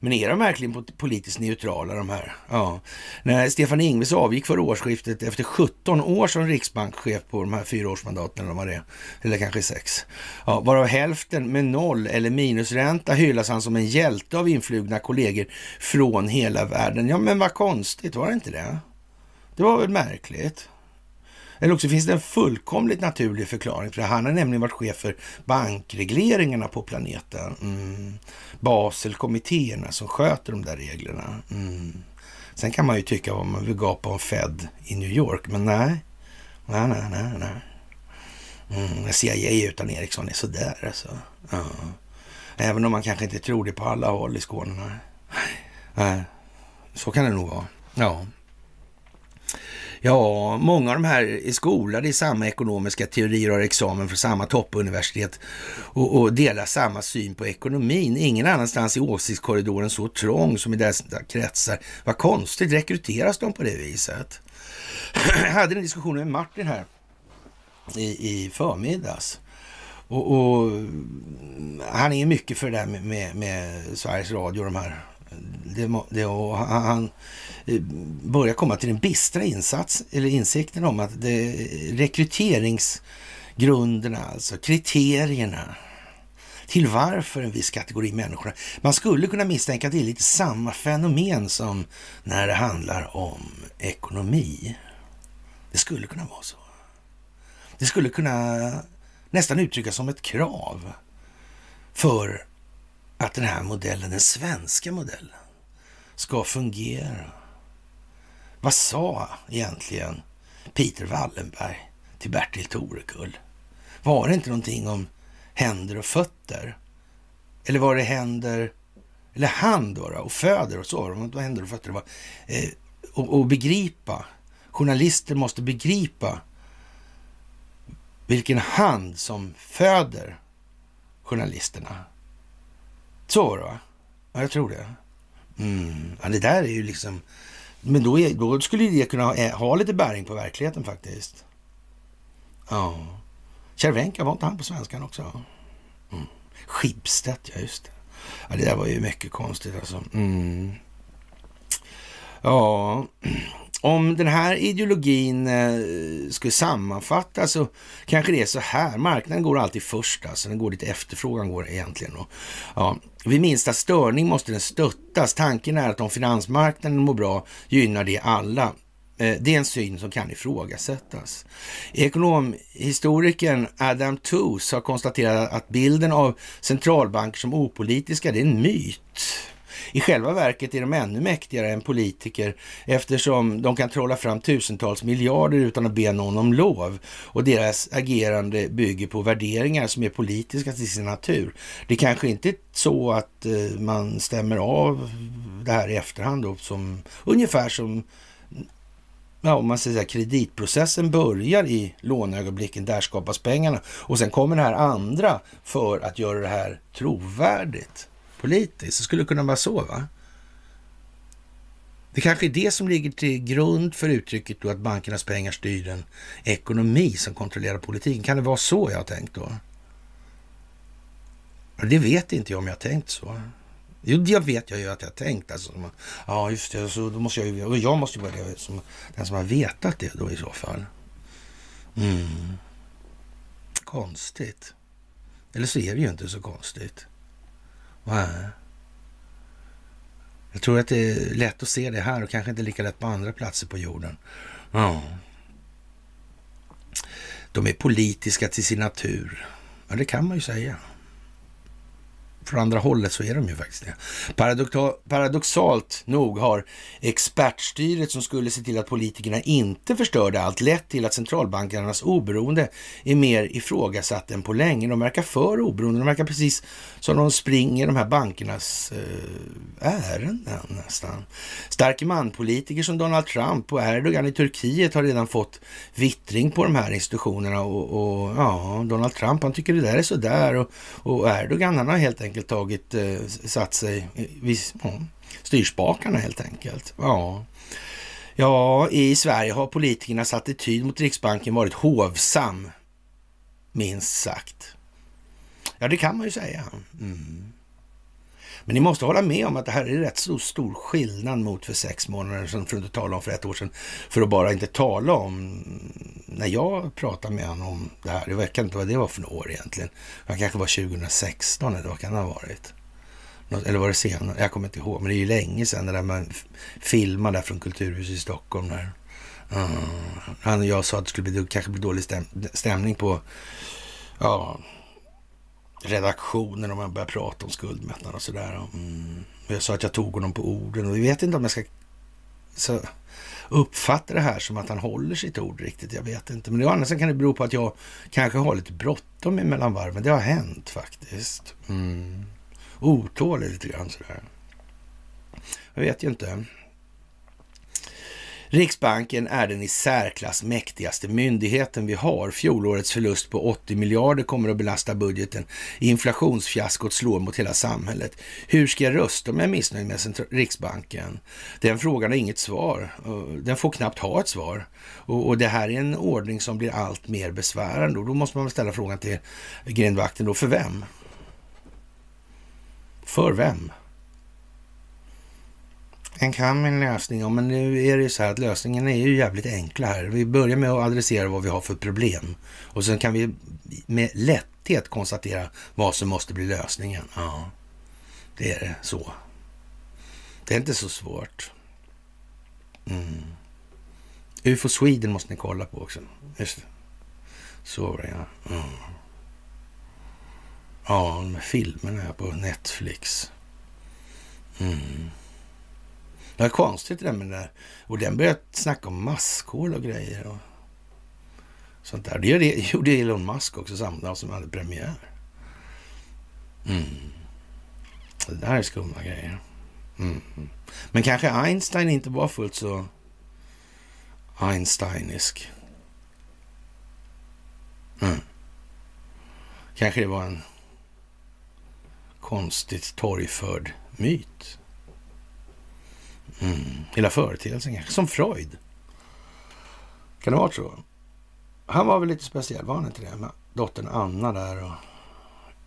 Men är de verkligen politiskt neutrala de här? Ja. När Stefan Ingves avgick för årsskiftet efter 17 år som riksbankschef på de här fyra årsmandaten, eller vad det eller kanske sex, ja, varav hälften med noll eller minusränta hyllas han som en hjälte av influgna kollegor från hela världen. Ja, men vad konstigt, var det inte det? Det var väl märkligt? Eller också finns det en fullkomligt naturlig förklaring för det. Han har nämligen varit chef för bankregleringarna på planeten. Mm. Baselkommittéerna som sköter de där reglerna. Mm. Sen kan man ju tycka vad man vill gapa om Fed i New York, men nej. Nej, nej, nej, nej. Mm, CIA utan Ericsson är sådär alltså. Ja. Även om man kanske inte tror det på alla håll i Skåne. Nej. nej. Så kan det nog vara. Ja. Ja, många av de här är skolade i samma ekonomiska teorier och har examen från samma toppuniversitet och, och delar samma syn på ekonomin. Ingen annanstans i åsiktskorridoren så trång som i dessa kretsar. Vad konstigt, rekryteras de på det viset? Jag hade en diskussion med Martin här i, i förmiddags. Och, och, han är mycket för det där med, med, med Sveriges Radio, och de här det, det, och han eh, börjar komma till den bistra insats, eller insikten om att det, rekryteringsgrunderna, alltså kriterierna till varför en viss kategori människor... Man skulle kunna misstänka att det är lite samma fenomen som när det handlar om ekonomi. Det skulle kunna vara så. Det skulle kunna nästan uttryckas som ett krav för att den här modellen, den svenska modellen, ska fungera. Vad sa egentligen Peter Wallenberg till Bertil Torekull? Var det inte någonting om händer och fötter? Eller var det händer, eller hand då, då och föder och så? Det var händer och fötter. Det var, eh, och, och begripa, journalister måste begripa vilken hand som föder journalisterna. Så var det va? Ja, jag tror det. Mm. Ja, det där är ju liksom... Men då, är, då skulle det kunna ha, eh, ha, lite bäring på verkligheten faktiskt. Ja. Cervenka, var inte han på svenskan också? Mm. Schibsted, ja just det. Ja, det där var ju mycket konstigt alltså. Mm. Ja, om den här ideologin eh, skulle sammanfattas så kanske det är så här. Marknaden går alltid först, alltså den går dit efterfrågan går egentligen. Och, ja, vid minsta störning måste den stöttas. Tanken är att om finansmarknaden mår bra gynnar det alla. Eh, det är en syn som kan ifrågasättas. Ekonomhistorikern Adam Tooze har konstaterat att bilden av centralbanker som opolitiska, det är en myt. I själva verket är de ännu mäktigare än politiker eftersom de kan trolla fram tusentals miljarder utan att be någon om lov och deras agerande bygger på värderingar som är politiska till sin natur. Det kanske inte är så att eh, man stämmer av det här i efterhand då, som ungefär som ja, om man säger kreditprocessen börjar i låneögonblicken, där skapas pengarna. Och sen kommer det här andra för att göra det här trovärdigt politiskt. Det skulle kunna vara så, va? Det kanske är det som ligger till grund för uttrycket då att bankernas pengar styr en ekonomi som kontrollerar politiken. Kan det vara så jag har tänkt då? Det vet inte jag om jag har tänkt så. Jo, det vet jag ju att jag har tänkt. Alltså, ja, just det. Så då måste jag, ju, och jag måste ju vara det som, den som har vetat det då i så fall. Mm. Konstigt. Eller så är det ju inte så konstigt. Nej. Jag tror att det är lätt att se det här och kanske inte lika lätt på andra platser på jorden. Ja. De är politiska till sin natur. Ja, det kan man ju säga från andra hållet så är de ju faktiskt det. paradoxalt nog har expertstyret som skulle se till att politikerna inte förstörde allt lett till att centralbankernas oberoende är mer ifrågasatt än på länge. De verkar för oberoende. De verkar precis som de springer de här bankernas eh, ärenden nästan. Starke man-politiker som Donald Trump och Erdogan i Turkiet har redan fått vittring på de här institutionerna och, och ja, Donald Trump han tycker det där är sådär och, och Erdogan han har helt enkelt enkelt tagit, eh, satt sig vid ja, styrspakarna helt enkelt. Ja. ja, i Sverige har politikernas attityd mot Riksbanken varit hovsam, minst sagt. Ja, det kan man ju säga. Mm. Men ni måste hålla med om att det här är rätt så stor skillnad mot för sex månader sedan, för att inte tala om för ett år sedan, för att bara inte tala om när jag pratade med honom om det här. Jag vet inte vad det var för år egentligen. Det kanske var 2016 eller vad kan det ha varit? eller var det senare? Jag kommer inte ihåg, men det är ju länge sedan det där man filmade där från Kulturhuset i Stockholm. Där. Mm. han och jag sa att det skulle bli, kanske bli dålig stäm, stämning på ja, redaktionen om man börjar prata om skuldmättnad och sådär. Mm. Jag sa att jag tog honom på orden och vi vet inte om jag ska så, uppfatta det här som att han håller sitt ord riktigt. Jag vet inte. Men annars kan det bero på att jag kanske har lite bråttom mellan varven. Det har hänt faktiskt. Mm. Otålig lite grann sådär. Jag vet ju inte. Riksbanken är den i särklass mäktigaste myndigheten vi har. Fjolårets förlust på 80 miljarder kommer att belasta budgeten. Inflationsfiaskot slår mot hela samhället. Hur ska jag rösta om jag är missnöjd med Riksbanken? Den frågan har inget svar. Den får knappt ha ett svar. Och, det här är en ordning som blir allt mer besvärande. Och då måste man ställa frågan till grindvakten då, för vem? För vem? En kan en lösning, ja men nu är det ju så här att lösningen är ju jävligt enkla här. Vi börjar med att adressera vad vi har för problem och sen kan vi med lätthet konstatera vad som måste bli lösningen. Ja, det är det så. Det är inte så svårt. Mm. UFO Sweden måste ni kolla på också. Just det. Så var det ja. Mm. Ja, de här filmerna på Netflix. Mm. Det var konstigt det där med det där. Och den började snacka om maskhål och grejer och sånt där. Det gjorde Elon Musk också samma dag som hade premiär. Mm. Det där är skumma grejer. Mm. Men kanske Einstein inte var fullt så Einsteinisk. Mm. Kanske det var en konstigt torgförd myt. Mm. Hela företeelsen kanske. Som Freud. Kan det vara så? Han var väl lite speciell, var han inte det? Med dottern Anna där och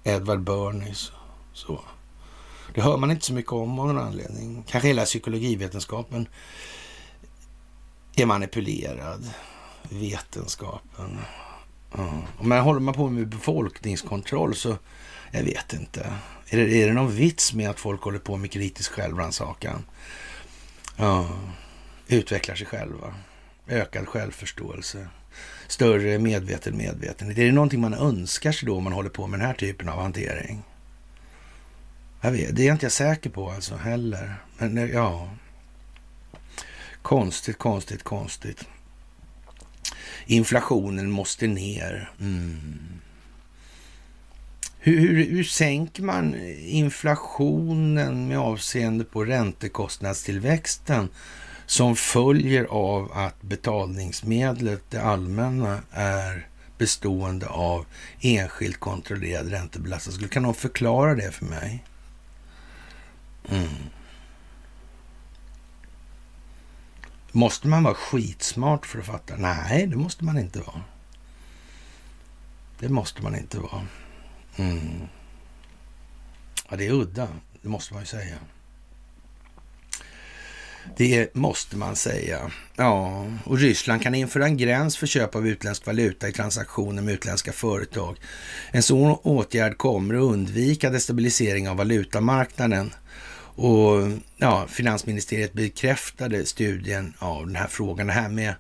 Edward Bernays och så. Det hör man inte så mycket om av någon anledning. Kanske hela psykologivetenskapen är manipulerad. Vetenskapen. Mm. Men håller man på med befolkningskontroll så, jag vet inte. Är det, är det någon vits med att folk håller på med kritisk självrannsakan? Ja, utvecklar sig själva. Ökad självförståelse. Större medveten medvetenhet. Är det någonting man önskar sig då om man håller på med den här typen av hantering? Jag vet, det är jag inte jag säker på alltså heller. Men eh, ja. Konstigt, konstigt, konstigt. Inflationen måste ner. Mm. Hur, hur, hur sänker man inflationen med avseende på räntekostnadstillväxten som följer av att betalningsmedlet, det allmänna, är bestående av enskilt kontrollerad räntebelastning. Kan någon förklara det för mig? Mm. Måste man vara skitsmart för att fatta? Nej, det måste man inte vara. Det måste man inte vara. Mm. Ja, det är udda, det måste man ju säga. Det måste man säga. Ja, och Ryssland kan införa en gräns för köp av utländsk valuta i transaktioner med utländska företag. En sån åtgärd kommer att undvika destabilisering av valutamarknaden. Och ja, finansministeriet bekräftade studien av den här frågan. Det här med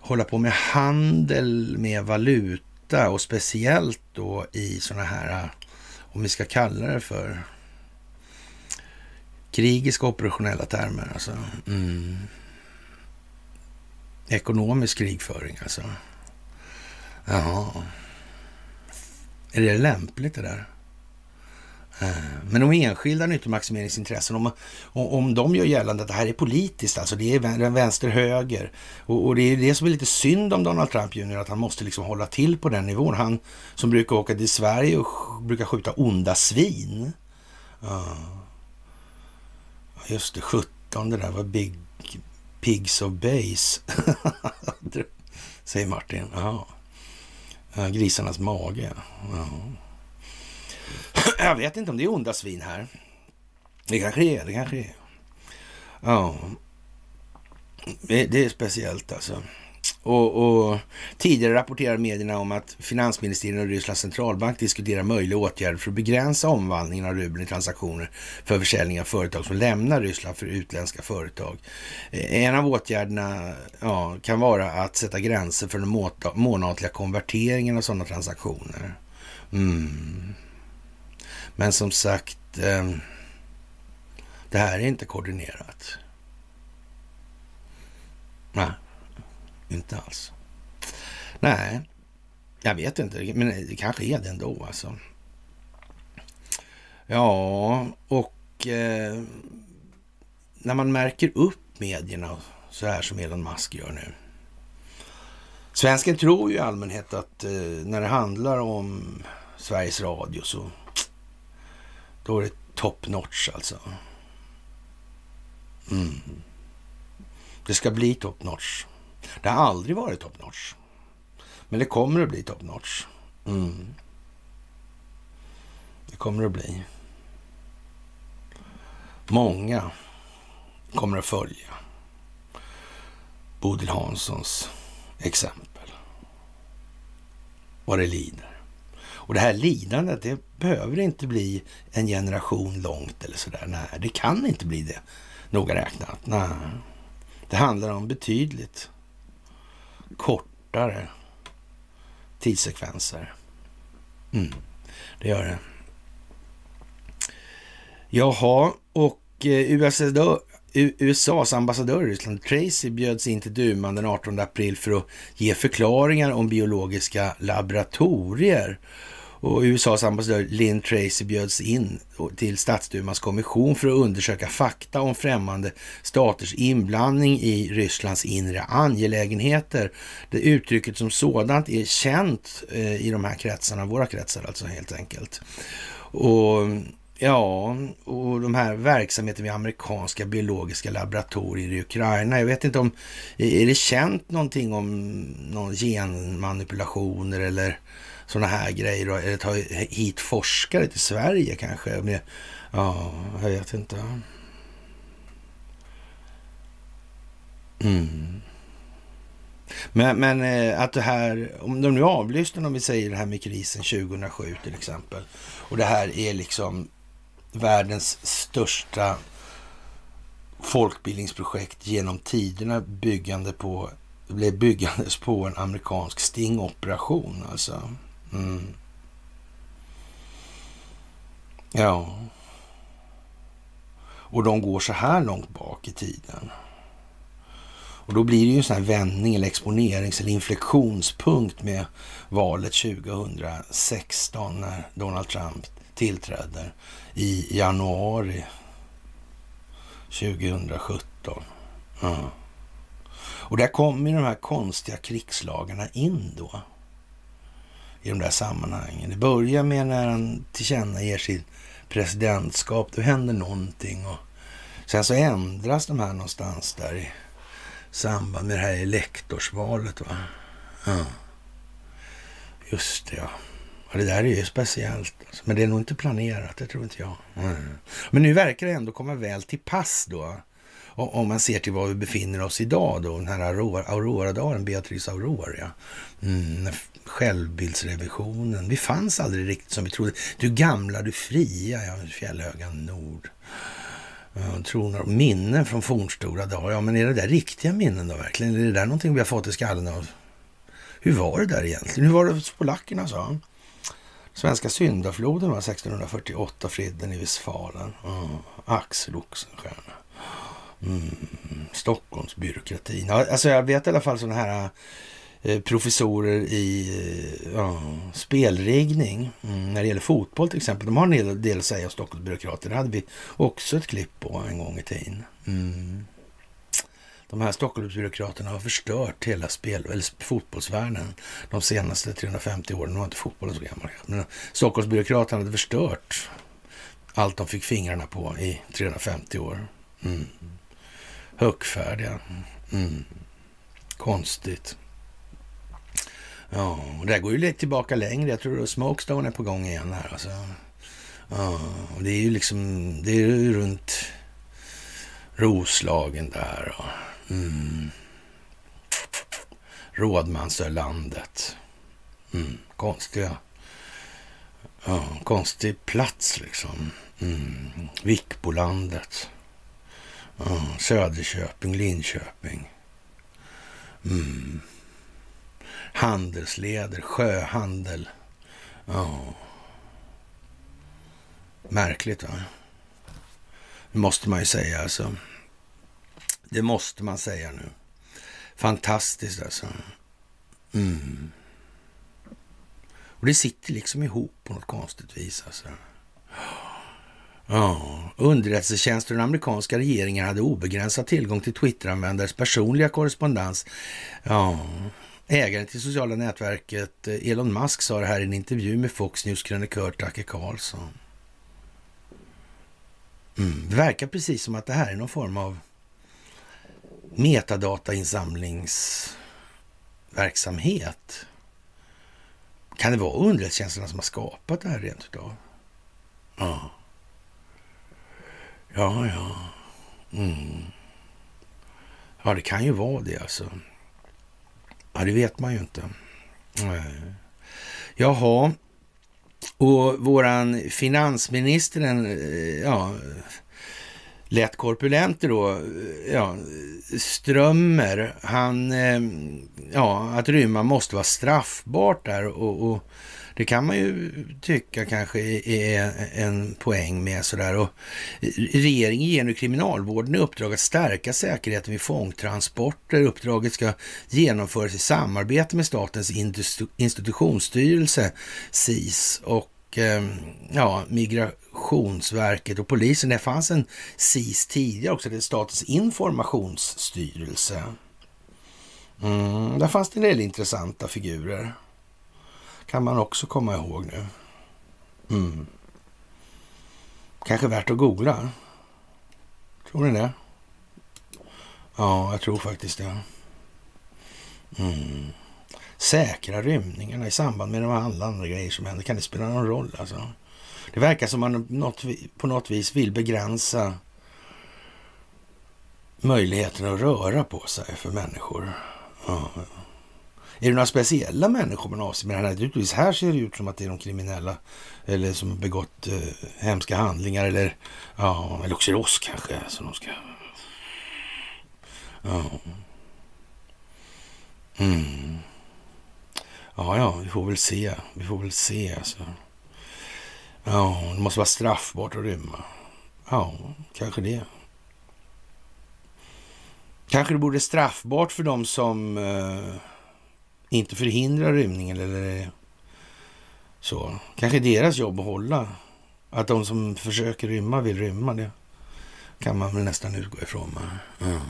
hålla på med handel med valuta ofta och speciellt då i sådana här, om vi ska kalla det för krigiska operationella termer. Alltså. Mm. Ekonomisk krigföring alltså. Jaha. Är det lämpligt det där? Eh, men de enskilda nyttomaximeringsintressen, om, om de gör gällande att det här är politiskt, alltså det är vänster-höger. Och, och, det är det som är lite synd om Donald Trump Jr, att han måste liksom hålla till på den nivån. Han som brukar åka till Sverige och brukar skjuta onda svin. Uh, just det, 17 det där var Big Pigs of Base. Säger Martin. Ja. Uh, grisarnas mage. Ja. Jag vet inte om det är onda svin här. Det kanske är, det kanske är. Ja. Det är speciellt alltså. Och, och, tidigare rapporterade medierna om att finansministeriet och Rysslands centralbank diskuterar möjliga åtgärder för att begränsa omvandlingen av rubeln i transaktioner för försäljning av företag som lämnar Ryssland för utländska företag. Eh, en av åtgärderna ja, kan vara att sätta gränser för den månatliga konverteringen av sådana transaktioner. Mm. Men som sagt, ehm, det här är inte koordinerat. Nej, inte alls. Nej, jag vet inte, men det kanske är det ändå alltså. Ja, och eh, när man märker upp medierna så här som Elon Musk gör nu. Svensken tror ju i allmänhet att eh, när det handlar om Sveriges Radio så då är det top notch alltså. Mm. Det ska bli top notch. Det har aldrig varit top notch. Men det kommer att bli top notch. Mm. Det kommer att bli. Många kommer att följa Bodil Hanssons exempel. Vad det lider. Och det här lidandet, det behöver inte bli en generation långt eller sådär. Nej, det kan inte bli det, noga räknat. Nej. Det handlar om betydligt kortare tidssekvenser. Mm, det gör det. Jaha, och eh, USA... USAs ambassadör i Ryssland, Tracy, bjöds in till duman den 18 april för att ge förklaringar om biologiska laboratorier. Och USAs ambassadör Lynn Tracy bjöds in till stadsdumans kommission för att undersöka fakta om främmande staters inblandning i Rysslands inre angelägenheter. Det uttrycket som sådant är känt eh, i de här kretsarna, våra kretsar alltså helt enkelt. Och Ja, och de här verksamheterna vid amerikanska biologiska laboratorier i Ukraina. Jag vet inte om, är det känt någonting om någon genmanipulationer eller sådana här grejer? Eller ta hit forskare till Sverige kanske? Ja, jag vet inte. Mm. Men, men eh, att det här, om de nu avlyssnar, om vi säger det här med krisen 2007 till exempel. Och det här är liksom världens största folkbildningsprojekt genom tiderna byggande på, blev byggandes på en amerikansk stingoperation alltså. Mm. Ja. Och de går så här långt bak i tiden. Och då blir det ju en sån här vändning eller exponerings eller inflektionspunkt med valet 2016 när Donald Trump tillträder i januari 2017. Ja. Och där kommer de här konstiga krigslagarna in då. I de där sammanhangen. Det börjar med när han tillkännager sitt presidentskap. Då händer någonting. Och sen så ändras de här någonstans där i samband med det här elektorsvalet. Va? Ja. Just det, ja. Ja, det där är ju speciellt. Alltså. Men det är nog inte planerat, det tror inte jag. Mm. Men nu verkar det ändå komma väl till pass då. Om man ser till var vi befinner oss idag då, den här Aurora-dagen, Beatrice Aurora. Mm, självbildsrevisionen. Vi fanns aldrig riktigt som vi trodde. Du gamla, du fria, ja, fjällhöga nord. Ja, tronar, minnen från fornstora dagar. Ja, men är det där riktiga minnen då verkligen? Är det där någonting vi har fått i skallen av? Hur var det där egentligen? Hur var det hos polackerna, sa han? Svenska syndafloden var 1648, Fridden i Westfalen. Mm. Axel Oxenstierna. Mm. Stockholmsbyråkratin. Alltså jag vet i alla fall sådana här eh, professorer i eh, ja, spelriggning. Mm, när det gäller fotboll till exempel. De har en del att säga om Stockholmsbyråkrater. Det hade vi också ett klipp på en gång i tiden. Mm de här Stockholmsbyråkraterna har förstört hela spel, eller fotbollsvärlden de senaste 350 åren. Nu var inte fotbollen så gammal. Men Stockholmsbyråkraterna hade förstört allt de fick fingrarna på i 350 år. Mm. Högfärdiga. Mm. Konstigt. Ja, och det går ju lite tillbaka längre. Jag tror att Smokestone är på gång igen här. Alltså. Ja, det är ju liksom, det är ju runt Roslagen där. Och Mm. Rådmansölandet. Mm. Konstiga. Ja, konstig plats liksom. Mm. Vikbolandet. Ja, Söderköping, Linköping. Mm. Handelsleder, sjöhandel. Ja. Märkligt va? Det måste man ju säga alltså. Det måste man säga nu. Fantastiskt alltså. Mm. Och det sitter liksom ihop på något konstigt vis alltså. Ja, underrättelsetjänster och den amerikanska regeringen hade obegränsad tillgång till Twitteranvändares personliga korrespondens. Ja, ägaren till sociala nätverket eh, Elon Musk sa det här i en intervju med Fox News-krönikör Tucker Carlson. Mm, det verkar precis som att det här är någon form av metadatainsamlingsverksamhet. Kan det vara underrättelsetjänsterna som har skapat det här rent utav? Ja. Ja, ja. Mm. Ja, det kan ju vara det alltså. Ja, det vet man ju inte. Nej. Jaha. Och våran finansminister, den, eh, ja, lätt korpulenter då, eh, ja, Strömmer, han, eh, ja, att rymma måste vara straffbart där och, och det kan man ju tycka kanske är en poäng med sådär. Och regeringen ger nu kriminalvården i uppdrag att stärka säkerheten vid fångtransporter. Uppdraget ska genomföras i samarbete med Statens institutionsstyrelse, SIS, och eh, ja, ja, Migrationsverket och polisen. Det fanns en SIS tidigare också, det är Statens informationsstyrelse. Mm, där fanns det en del intressanta figurer kan man också komma ihåg nu. Mm. Kanske värt att googla. Tror ni det? Ja, jag tror faktiskt det. Mm. Säkra rymningarna i samband med de alla andra grejer som händer. Kan det spela någon roll alltså? Det verkar som man något, på något vis vill begränsa möjligheten att röra på sig för människor. Ja. Är det några speciella människor man avser med det här? Naturligtvis här ser det ut som att det är de kriminella eller som begått eh, hemska handlingar eller, ja, eller också är det oss kanske som de ska... Ja. Mm. Ja, ja, vi får väl se. Vi får väl se alltså. Ja, det måste vara straffbart att rymma. Ja, kanske det. Kanske det borde straffbart för dem som eh, inte förhindrar rymningen eller så. Kanske deras jobb att hålla. Att de som försöker rymma vill rymma. Det kan man väl nästan utgå ifrån. Mm.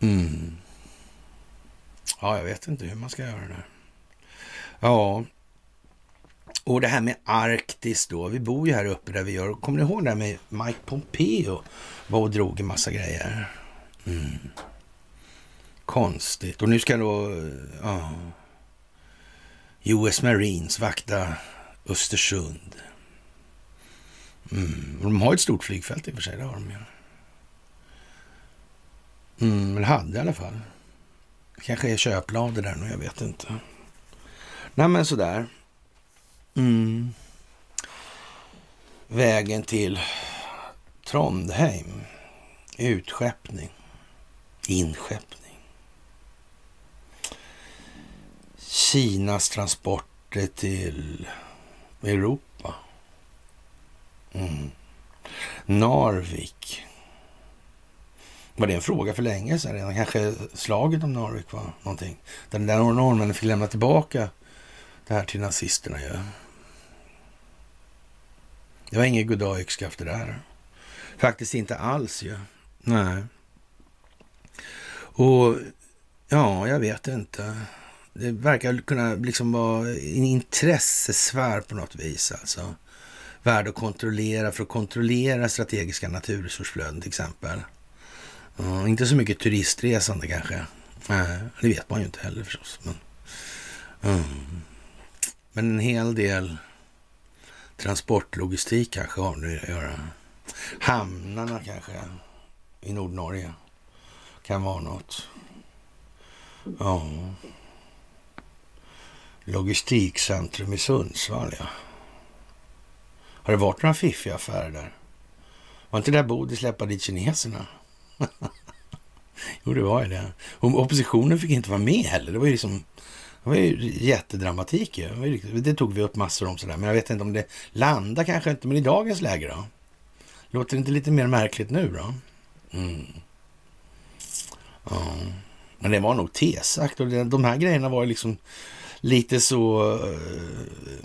Mm. Ja, jag vet inte hur man ska göra det. Ja, och det här med Arktis då. Vi bor ju här uppe där vi gör. Kommer ni ihåg det här med Mike Pompeo? Var och drog en massa grejer. Mm. Konstigt. Och nu ska då ja, US Marines vakta Östersund. Mm. De har ett stort flygfält i och för sig, det har de ju. Mm, eller hade i alla fall. kanske är köplader där nu, jag vet inte. Nej, men sådär. Mm. Vägen till Trondheim. Utskeppning. Inskeppning. Kinas transporter till Europa. Mm. Narvik. Var det en fråga för länge sedan redan? Kanske slaget om Narvik var någonting? Den där norrmännen fick lämna tillbaka det här till nazisterna ju. Det var inget goddag yxskaft det där. Faktiskt inte alls ju. Nej. Och ja, jag vet inte. Det verkar kunna liksom vara en intressesfär på något vis. Alltså. Värd att kontrollera för att kontrollera strategiska naturresursflöden till exempel. Uh, inte så mycket turistresande kanske. Nej, det vet man ju inte heller förstås. Men, mm men en hel del transportlogistik kanske har det att göra. Hamnarna kanske i Nordnorge kan vara något. Ja. Logistikcentrum i Sundsvall, ja. Har det varit några fiffiga affärer där? Var inte där Bodil släppa dit kineserna? jo, det var ju det. Och oppositionen fick inte vara med heller. Det var ju liksom... Det var ju jättedramatik ju. Det, tog vi upp massor om sådär. Men jag vet inte om det landar kanske inte. Men i dagens läge då? Låter det inte lite mer märkligt nu då? Mm. Ja. Men det var nog tesagt och de här grejerna var ju liksom lite så... Eh,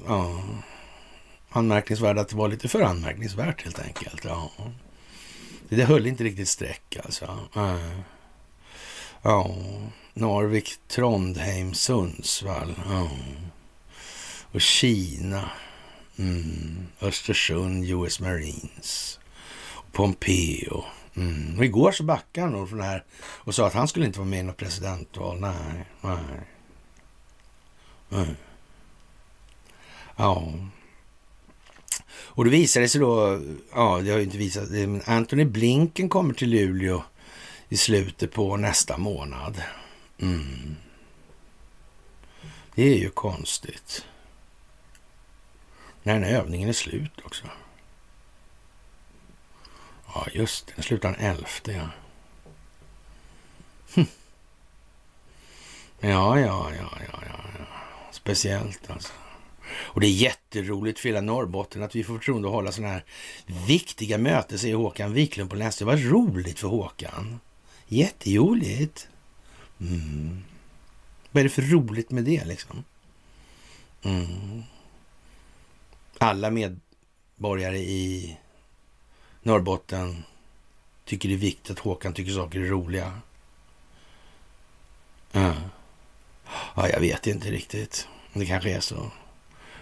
ja, anmärkningsvärda att det var lite för anmärkningsvärt helt enkelt. Ja. Det höll inte riktigt streck alltså. Ja, Narvik, Trondheim, Sundsvall. Ja. Och Kina. Mm. Östersund, US Marines. Pompeo. Mm. Och igår så backade han nog från det här och sa att han skulle inte vara med i något presidentval. Nej, nej. nej. Ja. Och det visade sig då, ja det har ju inte visat men Anthony Blinken kommer till Luleå i slutet på nästa månad. Mm. Det är ju konstigt. När den här övningen är slut också. Ja, just det. Den slutar den elfte, ja. Hm. Ja, ja, ja, ja, ja. Speciellt alltså. Och det är jätteroligt för hela Norrbotten att vi får förtroende att hålla sådana här viktiga möten, säger Håkan Wiklund på Länsstyrelsen. Det var roligt för Håkan. Jätteroligt. Mm. Vad är det för roligt med det liksom? Mm. Alla medborgare i Norrbotten tycker det är viktigt att Håkan tycker saker är roliga. Ja, ja jag vet inte riktigt. Det kanske är så.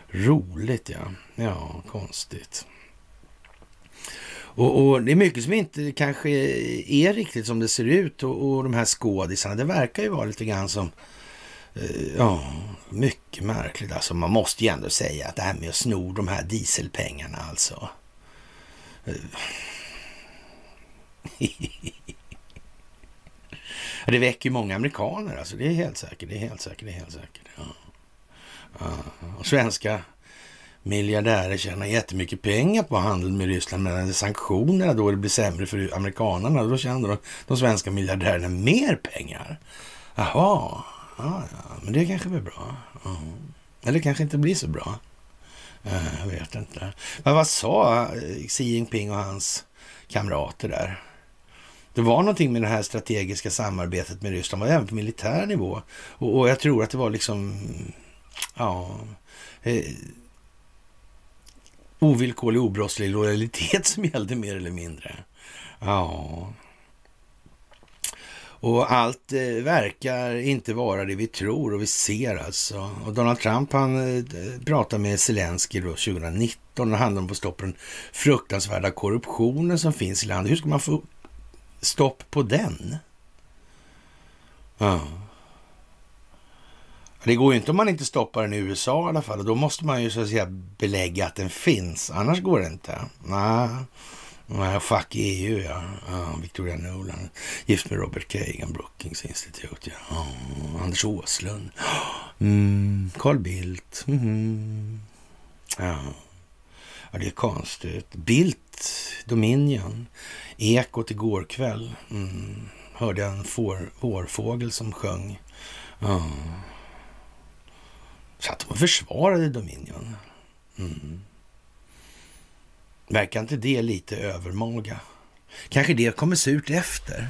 Roligt, ja. Ja, konstigt. Och, och, det är mycket som inte kanske är riktigt som det ser ut och, och de här skådisarna, det verkar ju vara lite grann som eh, Ja, mycket märkligt. Alltså man måste ju ändå säga att det här med att sno de här dieselpengarna alltså. Eh. Det väcker ju många amerikaner alltså. Det är helt säkert. Det är helt säkert. Det är helt säkert. Ja. Ja. Och svenska miljardärer tjänar jättemycket pengar på handeln med Ryssland, men sanktionerna då det blir sämre för amerikanerna, då tjänar de, de svenska miljardärerna mer pengar. Jaha, ja, ja, men det kanske blir bra. Mm. Eller kanske inte blir så bra. Jag vet inte. Men vad sa eh, Xi Jinping och hans kamrater där? Det var någonting med det här strategiska samarbetet med Ryssland, var även på militär nivå. Och, och jag tror att det var liksom, ja, eh, ovillkorlig obrottslig lojalitet som gällde mer eller mindre. Ja. Och allt eh, verkar inte vara det vi tror och vi ser alltså. Och Donald Trump han eh, pratade med Zelensky då 2019. Det handlar om att få stopp på den fruktansvärda korruptionen som finns i landet. Hur ska man få stopp på den? Ja. Det går ju inte om man inte stoppar den i USA i alla fall. Och då måste man ju så att säga belägga att den finns. Annars går det inte. Nej, Nej fuck EU ja. ja. Victoria Nolan. Gift med Robert Kagan, Brookings Institute. Ja. Oh, Anders Åslund. Mm. Carl Bildt. Mm. Ja. ja, det är konstigt. Bildt, Dominion. Ekot igår kväll. Mm. Hörde jag en får, vårfågel som sjöng. Ja. Satt och försvarade Dominion. Mm. Verkar inte det lite övermaga? Kanske det kommer surt efter.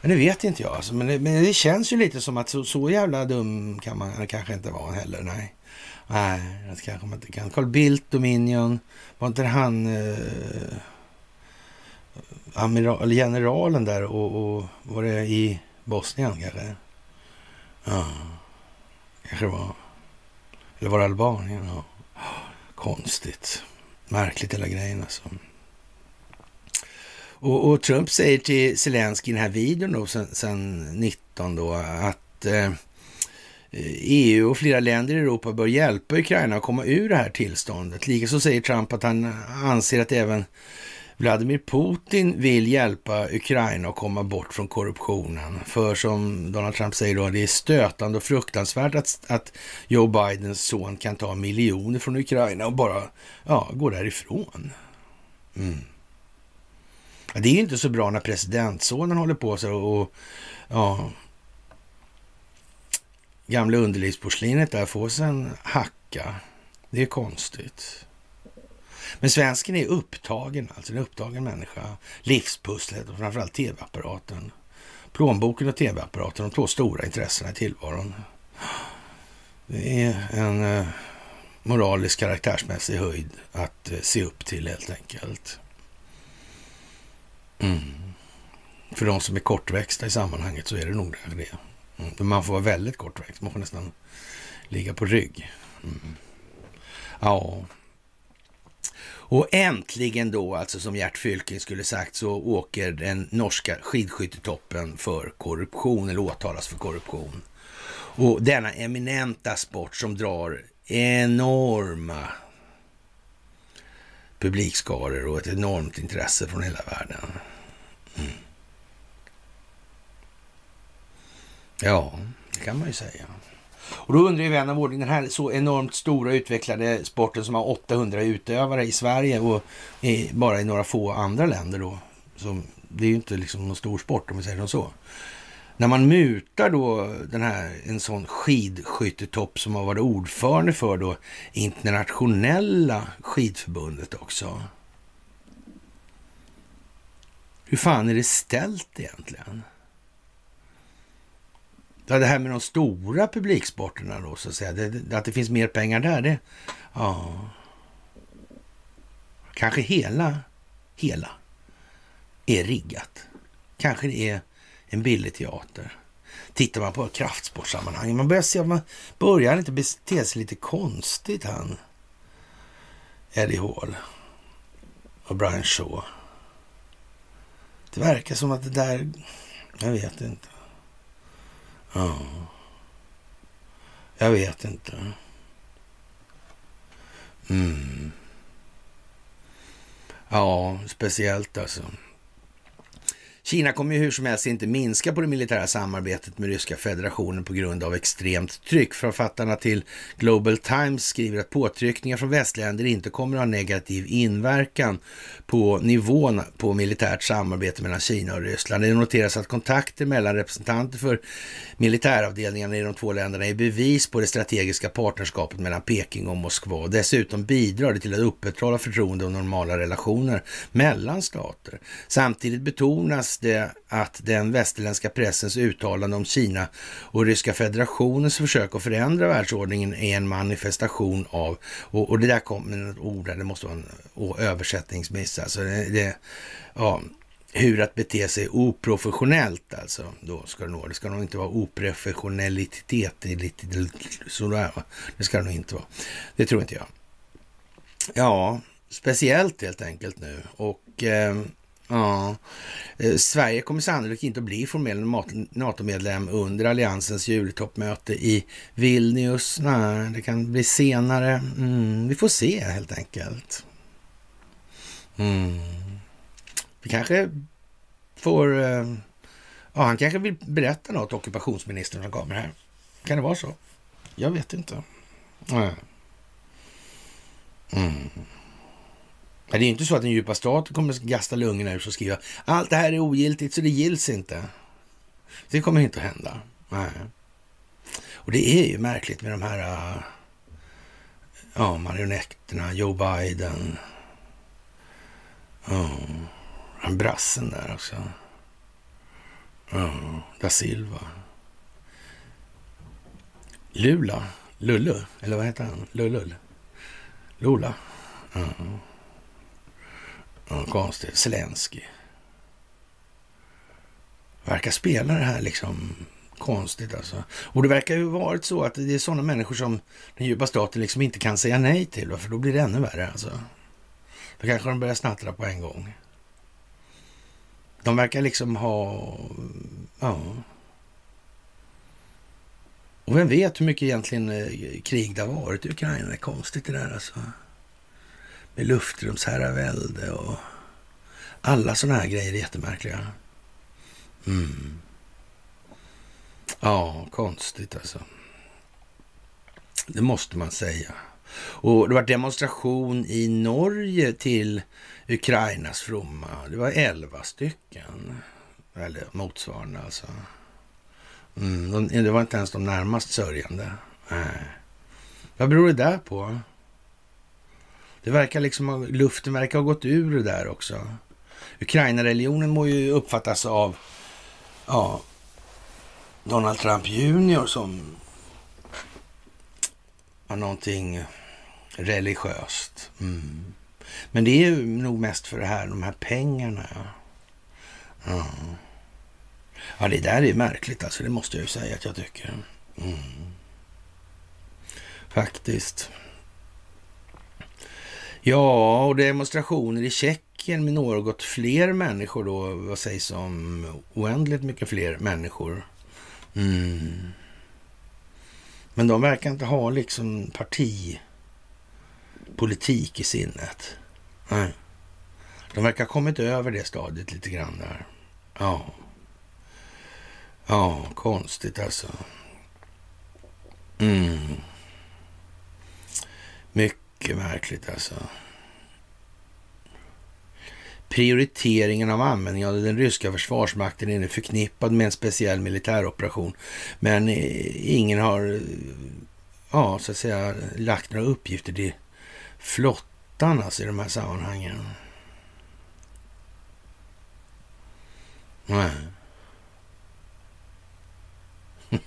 Men det vet inte jag. Alltså. Men, det, men det känns ju lite som att så, så jävla dum kan man kanske inte vara heller. Nej, nej det kanske man inte kan. Carl Bildt, Dominion. Var inte han eh, amiral, generalen där och, och var det i Bosnien kanske? Ja. Kanske det var. Eller var det Albanien? Ja. Konstigt. Märkligt hela grejen alltså. Och, och, Trump säger till Zelensky i den här videon då, sen, sen 19 då, att eh, EU och flera länder i Europa bör hjälpa Ukraina att komma ur det här tillståndet. Likaså säger Trump att han anser att även Vladimir Putin vill hjälpa Ukraina att komma bort från korruptionen. För som Donald Trump säger då, det är stötande och fruktansvärt att, att Joe Bidens son kan ta miljoner från Ukraina och bara ja, gå därifrån. Mm. Det är inte så bra när presidentsonen håller på sig och ja, gamla underlivsporslinet där får sig en hacka. Det är konstigt. Men svensken är upptagen, alltså en upptagen människa. Livspusslet och framförallt tv-apparaten. Plånboken och tv-apparaten, de två stora intressena i tillvaron. Det är en... Eh, moralisk karaktärsmässig höjd att eh, se upp till helt enkelt. Mm. För de som är kortväxta i sammanhanget så är det nog det. Mm. Man får vara väldigt kortväxt. Man får nästan ligga på rygg. Mm. Ja. Och äntligen då, alltså som Gert Fylking skulle sagt, så åker den norska skidskyttetoppen för korruption, eller åtalas för korruption. Och denna eminenta sport som drar enorma publikskaror och ett enormt intresse från hela världen. Mm. Ja, det kan man ju säga. Och då undrar ju vän av ordning, den här så enormt stora utvecklade sporten som har 800 utövare i Sverige och i, bara i några få andra länder då. Som, det är ju inte liksom någon stor sport om vi säger så. När man mutar då den här, en sån skidskyttetopp som har varit ordförande för då internationella skidförbundet också. Hur fan är det ställt egentligen? Ja, det här med de stora publiksporterna då, så att säga. Det, att det finns mer pengar där, det... Ja. Kanske hela, hela är riggat. Kanske det är en billig teater. Tittar man på kraftsportsammanhang, man börjar se att man börjar inte bete sig lite konstigt han. Eddie Hall och Brian Shaw. Det verkar som att det där, jag vet inte. Ja. Jag vet inte. Mm. Ja, speciellt alltså. Kina kommer ju hur som helst inte minska på det militära samarbetet med Ryska federationen på grund av extremt tryck. Författarna till Global Times skriver att påtryckningar från västländer inte kommer att ha negativ inverkan på nivån på militärt samarbete mellan Kina och Ryssland. Det noteras att kontakter mellan representanter för militäravdelningarna i de två länderna är bevis på det strategiska partnerskapet mellan Peking och Moskva. Dessutom bidrar det till att upprätthålla förtroende och normala relationer mellan stater. Samtidigt betonas det att den västerländska pressens uttalande om Kina och Ryska federationens försök att förändra världsordningen är en manifestation av, och, och det där kom ett ord, där, det måste vara en översättningsmiss, alltså det, det, ja, hur att bete sig oprofessionellt alltså. Då ska det nog, det ska nog inte vara oprofessionellitet. sådär, det ska det nog inte vara. Det tror inte jag. Ja, speciellt helt enkelt nu och eh, Ja, eh, Sverige kommer sannolikt inte att bli formell NATO-medlem under alliansens jultoppmöte i Vilnius. Nej, det kan bli senare. Mm, vi får se helt enkelt. Mm. Vi kanske får... Eh, ja, han kanske vill berätta något, ockupationsministern som kommer här. Kan det vara så? Jag vet inte. Nej. Mm. Det är inte så att den djupa staten kommer att gasta lungorna ur och skriva allt det här är ogiltigt så det gills inte. Det kommer inte att hända. Nej. Och det är ju märkligt med de här äh, ja, marionetterna, Joe Biden. Oh, han brassen där också. Oh, da Silva. Lula, Lullu, eller vad heter han? Lullull? Lula. Oh. Ja, konstigt. Zelensky. Verkar spela det här liksom konstigt alltså. Och det verkar ju varit så att det är sådana människor som den djupa staten liksom inte kan säga nej till. För då blir det ännu värre alltså. Då kanske de börjar snattra på en gång. De verkar liksom ha... Ja. Och vem vet hur mycket egentligen eh, krig det har varit i Ukraina. Det är konstigt det där alltså med luftrumsherravälde och alla sådana här grejer är jättemärkliga. Mm. Ja, konstigt alltså. Det måste man säga. Och det var demonstration i Norge till Ukrainas fromma. Det var elva stycken. Eller motsvarande alltså. Mm, det var inte ens de närmast sörjande. Nej. Vad beror det där på? Det verkar liksom, luften verkar ha gått ur det där också. Ukraina-religionen må ju uppfattas av ja, Donald Trump junior som ja, någonting religiöst. Mm. Men det är ju nog mest för det här, de här pengarna. Ja, ja det där är märkligt alltså. Det måste jag ju säga att jag tycker. Mm. Faktiskt. Ja, och demonstrationer i Tjeckien med något fler människor då. Vad sägs om oändligt mycket fler människor? Mm. Men de verkar inte ha liksom partipolitik i sinnet. Nej. De verkar ha kommit över det stadiet lite grann där. Ja. Ja, konstigt alltså. Mm. Mycket mycket märkligt alltså. Prioriteringen av användningen av den ryska försvarsmakten är nu förknippad med en speciell militäroperation. Men eh, ingen har, eh, ja, så att säga, lagt några uppgifter till flottan alltså, i de här sammanhangen. Nej.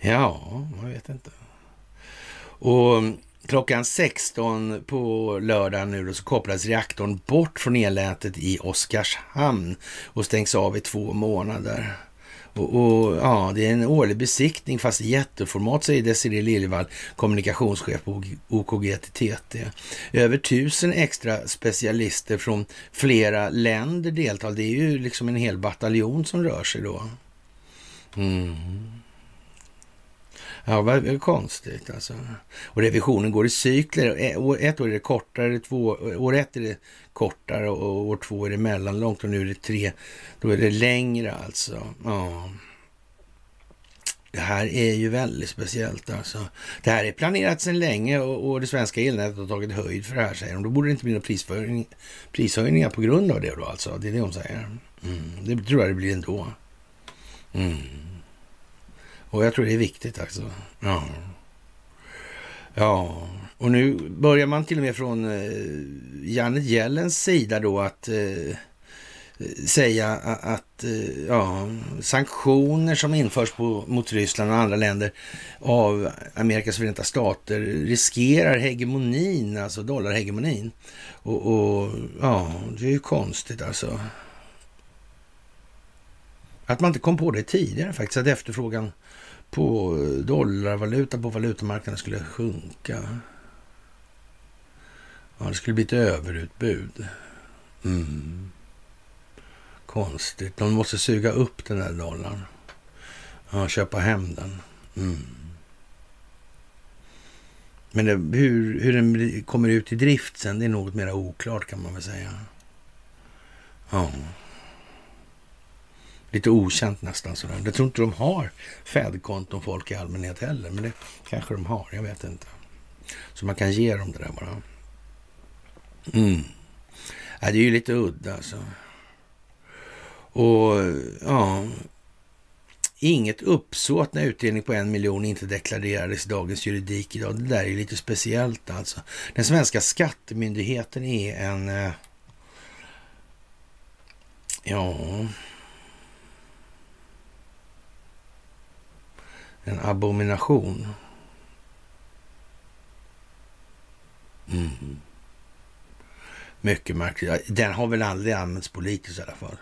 ja, man vet inte. Och klockan 16 på lördagen nu då, så kopplas reaktorn bort från elnätet i Oskarshamn och stängs av i två månader. Och, och, ja, det är en årlig besiktning fast i jätteformat, säger Desirée Liljevall, kommunikationschef på OKG TT. Över tusen extra specialister från flera länder deltar. Det är ju liksom en hel bataljon som rör sig då. Mm. Ja, vad konstigt alltså. Och revisionen går i cykler. Ett år är det kortare, två, år ett är det kortare och år två är det mellanlångt och nu är det tre. Då är det längre alltså. Ja. Det här är ju väldigt speciellt alltså. Det här är planerat sedan länge och, och det svenska elnätet har tagit höjd för det här säger de. Då borde det inte bli några prishöjning, prishöjningar på grund av det då alltså. Det är det de säger. Mm. Det tror jag det blir ändå. Mm. Och jag tror det är viktigt alltså. Ja. Ja, och nu börjar man till och med från eh, Janet Yellens sida då att eh, säga att eh, ja, sanktioner som införs på, mot Ryssland och andra länder av Amerikas förenta stater riskerar hegemonin, alltså dollarhegemonin. Och, och ja, det är ju konstigt alltså. Att man inte kom på det tidigare faktiskt, att efterfrågan på eh, dollarvaluta på valutamarknaden skulle sjunka. Ja, det skulle bli ett överutbud. Mm. Konstigt. De måste suga upp den där dollarn. Ja, köpa hem den. Mm. Men det, hur, hur den kommer ut i drift sen, det är något mer oklart kan man väl säga. Ja. Lite okänt nästan sådär. Jag tror inte de har Fed-konton folk i allmänhet heller, men det kanske de har. Jag vet inte. Så man kan ge dem det där bara. Mm. Ja, det är ju lite udda alltså. Och ja, inget uppsåt när utdelning på en miljon inte deklarerades i dagens juridik idag. Det där är lite speciellt alltså. Den svenska skattemyndigheten är en... Eh, ja... En abomination. Mm. Mycket märkligt. Den har väl aldrig använts politiskt i alla fall.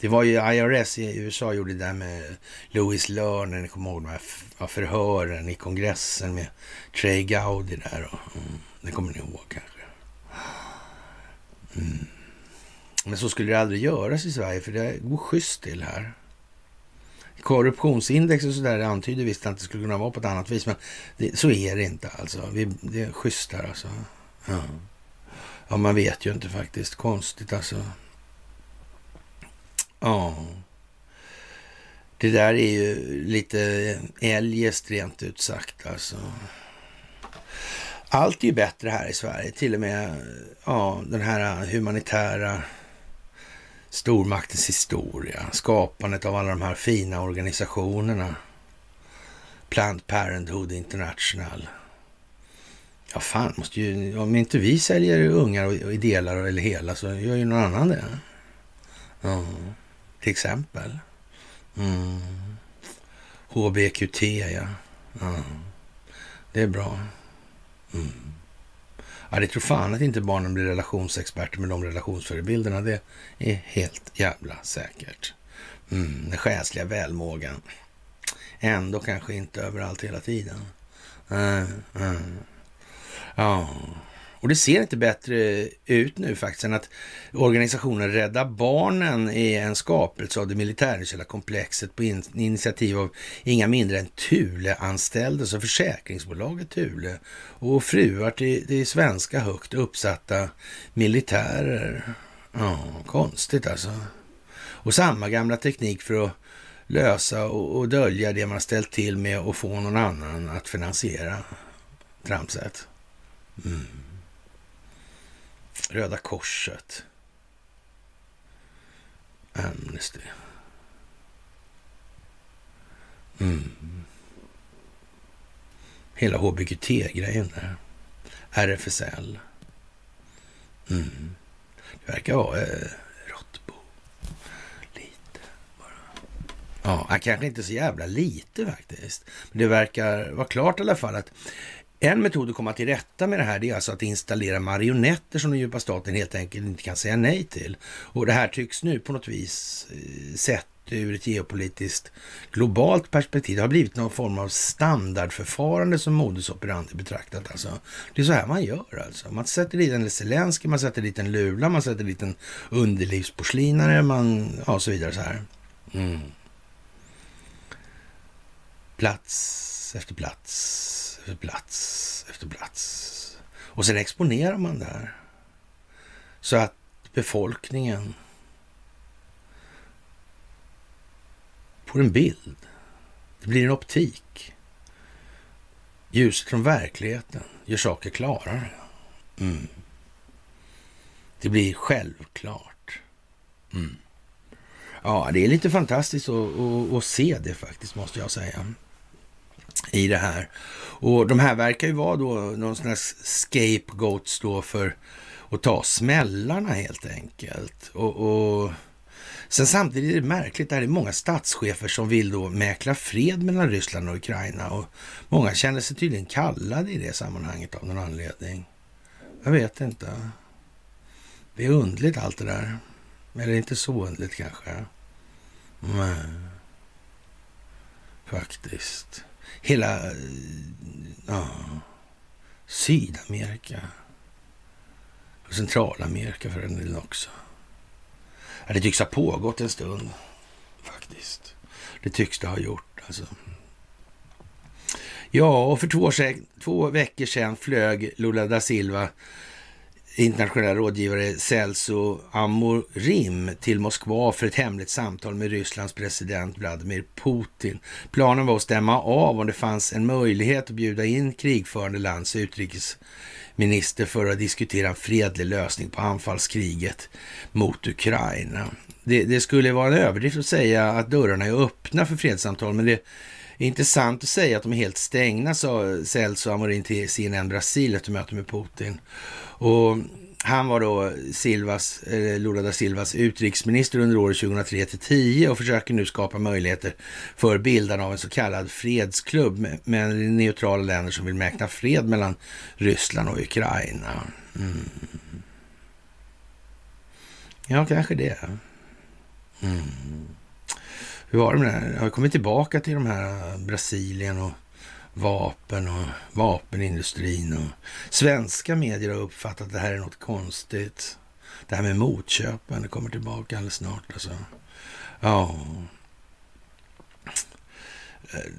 Det var ju IRS i USA gjorde det där med Louis Lerner, ni kommer ihåg de här förhören i kongressen med Trey Gowdy där. Och, mm, det kommer ni ihåg kanske. Mm. Men så skulle det aldrig göras i Sverige, för det går schysst till här. Korruptionsindex och sådär antyder visst att det skulle kunna vara på ett annat vis, men det, så är det inte alltså. Vi, det är schysst där alltså. Ja. ja, man vet ju inte faktiskt. Konstigt alltså. Ja. Det där är ju lite eljest rent ut sagt alltså. Allt är ju bättre här i Sverige, till och med ja, den här humanitära stormaktens historia, skapandet av alla de här fina organisationerna. Planned Parenthood International. Ja, fan, måste ju, om inte vi säljer ungar i delar eller hela så gör ju någon annan det. Ja, till exempel. Mm. HBQT, ja. ja. Det är bra. Mm. Ja, det tror fan att inte barnen blir relationsexperter med de relationsförebilderna. Det är helt jävla säkert. Mm, den själsliga välmågan. Ändå kanske inte överallt hela tiden. Mm, mm. Ja, och det ser inte bättre ut nu faktiskt än att organisationen Rädda Barnen är en skapelse av det militärindustriella komplexet på in initiativ av inga mindre än Thule-anställda, så försäkringsbolaget Thule och fruar till, till svenska högt uppsatta militärer. Ja, konstigt alltså. Och samma gamla teknik för att lösa och, och dölja det man ställt till med och få någon annan att finansiera tramset. Mm. Röda Korset. Amnesty. Mm. Hela HBQT-grejen där. RFSL. Mm. Det verkar vara eh, råttbo. Lite bara. Ja, äh, kanske inte så jävla lite faktiskt. Men det verkar vara klart i alla fall att en metod att komma till rätta med det här är alltså att installera marionetter som den djupa staten helt enkelt inte kan säga nej till. Och det här tycks nu på något vis eh, sett ur ett geopolitiskt globalt perspektiv. Det har blivit någon form av standardförfarande som modus operandi betraktat. Alltså. Det är så här man gör alltså. Man sätter dit en Zelensky, man sätter dit en Lula, man sätter dit en underlivsporslinare, man, ja så vidare så här. Mm. Plats efter plats efter plats efter plats. Och sen exponerar man det här. Så att befolkningen får en bild. Det blir en optik. Ljuset från verkligheten gör saker klarare. Mm. Det blir självklart. Mm. Ja, det är lite fantastiskt att, att, att, se det faktiskt, måste jag säga. I det här. Och de här verkar ju vara då någon sån här scapegoats då för att ta smällarna helt enkelt. Och, och Sen samtidigt är det märkligt, det är många statschefer som vill då mäkla fred mellan Ryssland och Ukraina och många känner sig tydligen kallade i det sammanhanget av någon anledning. Jag vet inte. Det är undligt allt det där. Eller inte så undligt kanske. Nej. Faktiskt. Hela eh, ja, Sydamerika och Centralamerika för den delen också. Ja, det tycks ha pågått en stund faktiskt. Det tycks det ha gjort alltså. Ja, och för två, två veckor sedan flög Lula da Silva internationella rådgivare Celso Amorim till Moskva för ett hemligt samtal med Rysslands president Vladimir Putin. Planen var att stämma av om det fanns en möjlighet att bjuda in krigförande lands utrikesminister för att diskutera en fredlig lösning på anfallskriget mot Ukraina. Det, det skulle vara en överdrift att säga att dörrarna är öppna för fredssamtal, men det intressant att säga att de är helt stängda, sa Celso Amorim till CNN Brasil efter mötet med Putin. Och han var då Silvas, Lula da Silvas utrikesminister under året 2003 till 10 och försöker nu skapa möjligheter för bildandet av en så kallad fredsklubb med, med neutrala länder som vill mäkna fred mellan Ryssland och Ukraina. Mm. Ja, kanske det. Mm. Hur var det med det här? Har kommit tillbaka till de här eh, Brasilien och vapen och vapenindustrin. Och svenska medier har uppfattat att det här är något konstigt. Det här med motköpen, det kommer tillbaka alldeles snart. Alltså. Ja. Eh,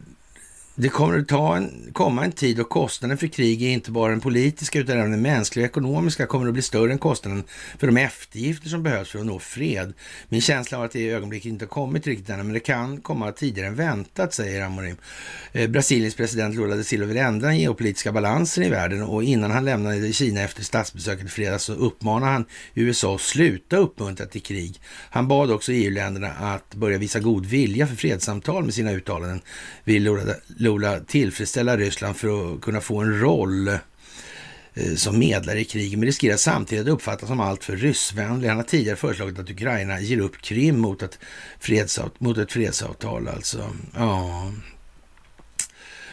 det kommer att ta en, komma en tid och kostnaden för krig är inte bara den politiska utan även den mänskliga och ekonomiska kommer att bli större än kostnaden för de eftergifter som behövs för att nå fred. Min känsla av att det i ögonblicket inte har kommit riktigt än, men det kan komma tidigare än väntat, säger Amorim. Eh, Brasiliens president Lula da Silva vill ändra den geopolitiska balansen i världen och innan han lämnade Kina efter statsbesöket i fredags så uppmanar han USA att sluta uppmuntra till krig. Han bad också EU-länderna att börja visa god vilja för fredssamtal med sina uttalanden, vill Lula Lula tillfredsställa Ryssland för att kunna få en roll eh, som medlare i kriget, men riskerar samtidigt att uppfattas som alltför ryssvänlig. Han har tidigare föreslagit att Ukraina ger upp Krim mot ett fredsavtal. Mot ett fredsavtal alltså. Ja.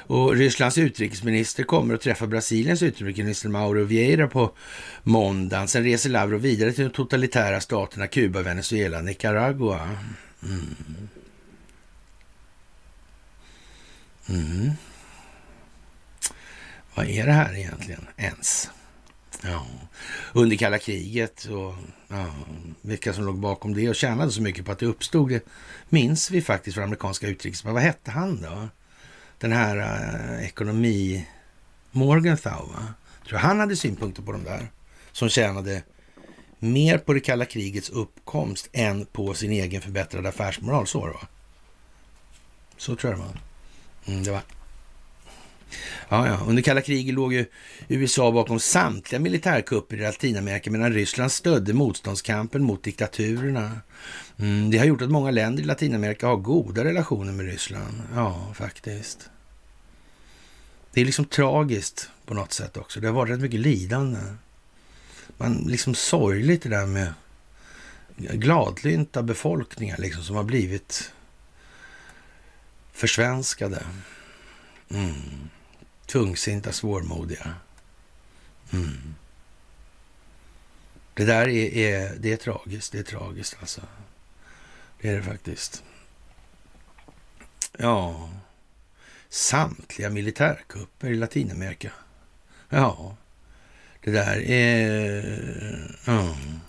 Och Rysslands utrikesminister kommer att träffa Brasiliens utrikesminister Mauro Vieira på måndagen. Sen reser Lavrov vidare till de totalitära staterna Kuba, Venezuela, Nicaragua. Mm. Mm. Vad är det här egentligen ens? Ja. Under kalla kriget och ja, vilka som låg bakom det och tjänade så mycket på att det uppstod, det minns vi faktiskt från amerikanska utrikesministern. Vad hette han då? Den här uh, ekonomi... Morgenthau, va? Tror han hade synpunkter på de där som tjänade mer på det kalla krigets uppkomst än på sin egen förbättrade affärsmoral. Så va? Så tror jag det var. Mm, det var Ja, ja. Under kalla kriget låg ju USA bakom samtliga militärkupper i Latinamerika medan Ryssland stödde motståndskampen mot diktaturerna. Mm, det har gjort att många länder i Latinamerika har goda relationer med Ryssland. Ja, faktiskt. Det är liksom tragiskt på något sätt också. Det har varit rätt mycket lidande. Man liksom sorgligt det där med gladlynta befolkningar liksom som har blivit försvenskade. Mm. Tungsinta, svårmodiga. Mm. Det där är, är, det är tragiskt. Det är tragiskt alltså. Det är det faktiskt. Ja, samtliga militärkupper i Latinamerika. Ja, det där är... Mm.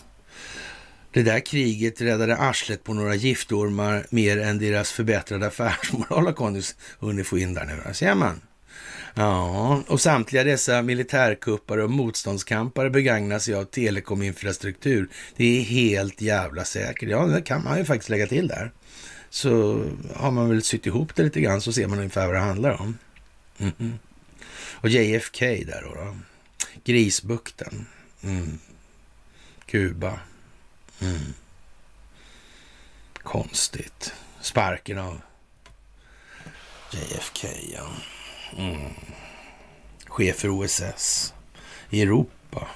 Det där kriget räddade arslet på några giftormar mer än deras förbättrade affärsmoral har hunnit få in där nu. Ser man? Ja, och samtliga dessa militärkuppar och motståndskampare begagnar sig av telekominfrastruktur. Det är helt jävla säkert. Ja, det kan man ju faktiskt lägga till där. Så har man väl sytt ihop det lite grann så ser man ungefär vad det handlar om. Mm -hmm. Och JFK där då. då. Grisbukten. Mm. Kuba. Mm. Konstigt. Sparken av JFK, ja. Mm. Chef för OSS i Europa.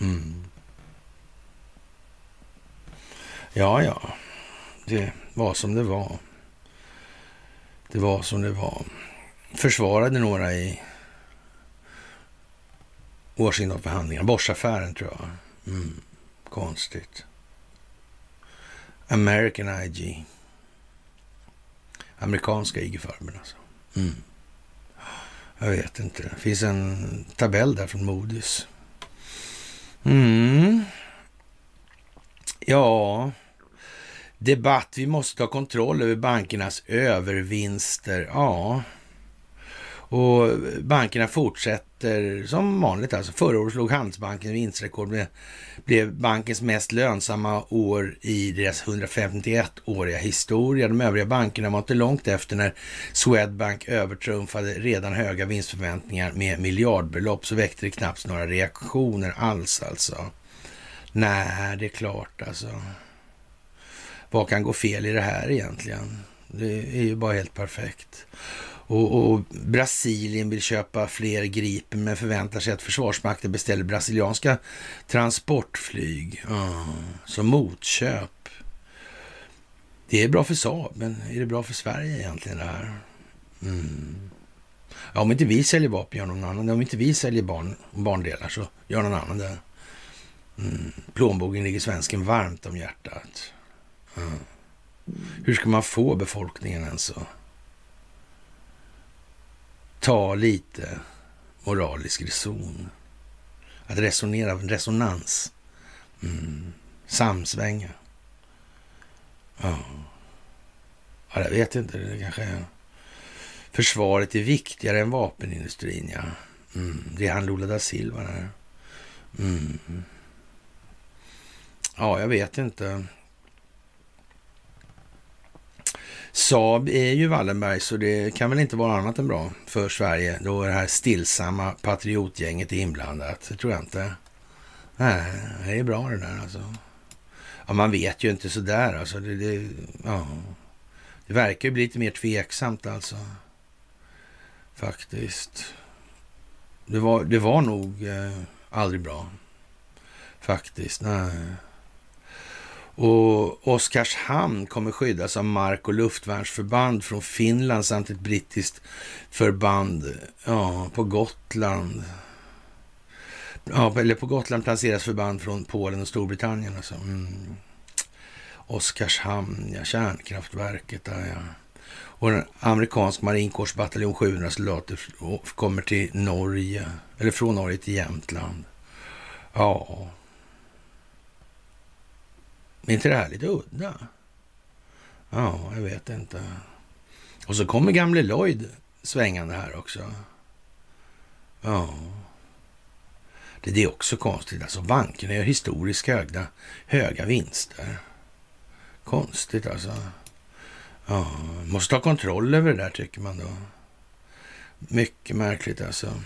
Mm. Ja, ja. Det var som det var. Det var som det var. Försvarade några i Washingtonförhandlingarna. Boschaffären tror jag. Mm. Konstigt. American IG. Amerikanska IG-farmen alltså. Mm. Jag vet inte. Det finns en tabell där från Moody's. Mm. Ja, debatt. Vi måste ha kontroll över bankernas övervinster. Ja, och bankerna fortsätter som vanligt. Alltså förra året slog Handelsbanken vinstrekord. Blev, blev bankens mest lönsamma år i deras 151-åriga historia. De övriga bankerna var inte långt efter när Swedbank övertrumfade redan höga vinstförväntningar med miljardbelopp. Så väckte det knappt några reaktioner alls alltså. Nej, det är klart alltså. Vad kan gå fel i det här egentligen? Det är ju bara helt perfekt. Och, och, Brasilien vill köpa fler Gripen men förväntar sig att Försvarsmakten beställer brasilianska transportflyg mm. som motköp. Det är bra för Saab, men är det bra för Sverige egentligen det här? Mm. Ja, om inte vi säljer vapen gör någon annan Om inte vi säljer barn, barndelar så gör någon annan det. Mm. Plånboken ligger svensken varmt om hjärtat. Mm. Hur ska man få befolkningen ens att ta lite moralisk reson. Att resonera, resonans. Mm. Samsvänga. Ja. ja, jag vet inte. Det kanske är... Försvaret är viktigare än vapenindustrin, ja. Mm. Det är han Lula da Silva där. Mm. Ja, jag vet inte. Saab är ju Wallenberg så det kan väl inte vara annat än bra för Sverige då det här stillsamma patriotgänget är inblandat. Det tror jag inte. Nej, det är bra det där alltså. Ja, man vet ju inte sådär alltså. Det, det, ja. det verkar ju bli lite mer tveksamt alltså. Faktiskt. Det var, det var nog eh, aldrig bra. Faktiskt, nej. Och Oskarshamn kommer skyddas av mark och luftvärnsförband från Finland samt ett brittiskt förband ja, på Gotland. Ja, eller på Gotland placeras förband från Polen och Storbritannien. Alltså. Mm. Oskarshamn, ja, kärnkraftverket där ja. Och en amerikansk marinkårsbataljon 700 soldater kommer till Norge, eller från Norge till Jämtland. Ja är inte det här lite udda? Ja, jag vet inte. Och så kommer gamle Lloyd svängande här också. Ja. Det är också konstigt. Alltså bankerna gör historiskt höga, höga vinster. Konstigt alltså. Ja, måste ha kontroll över det där tycker man då. Mycket märkligt alltså.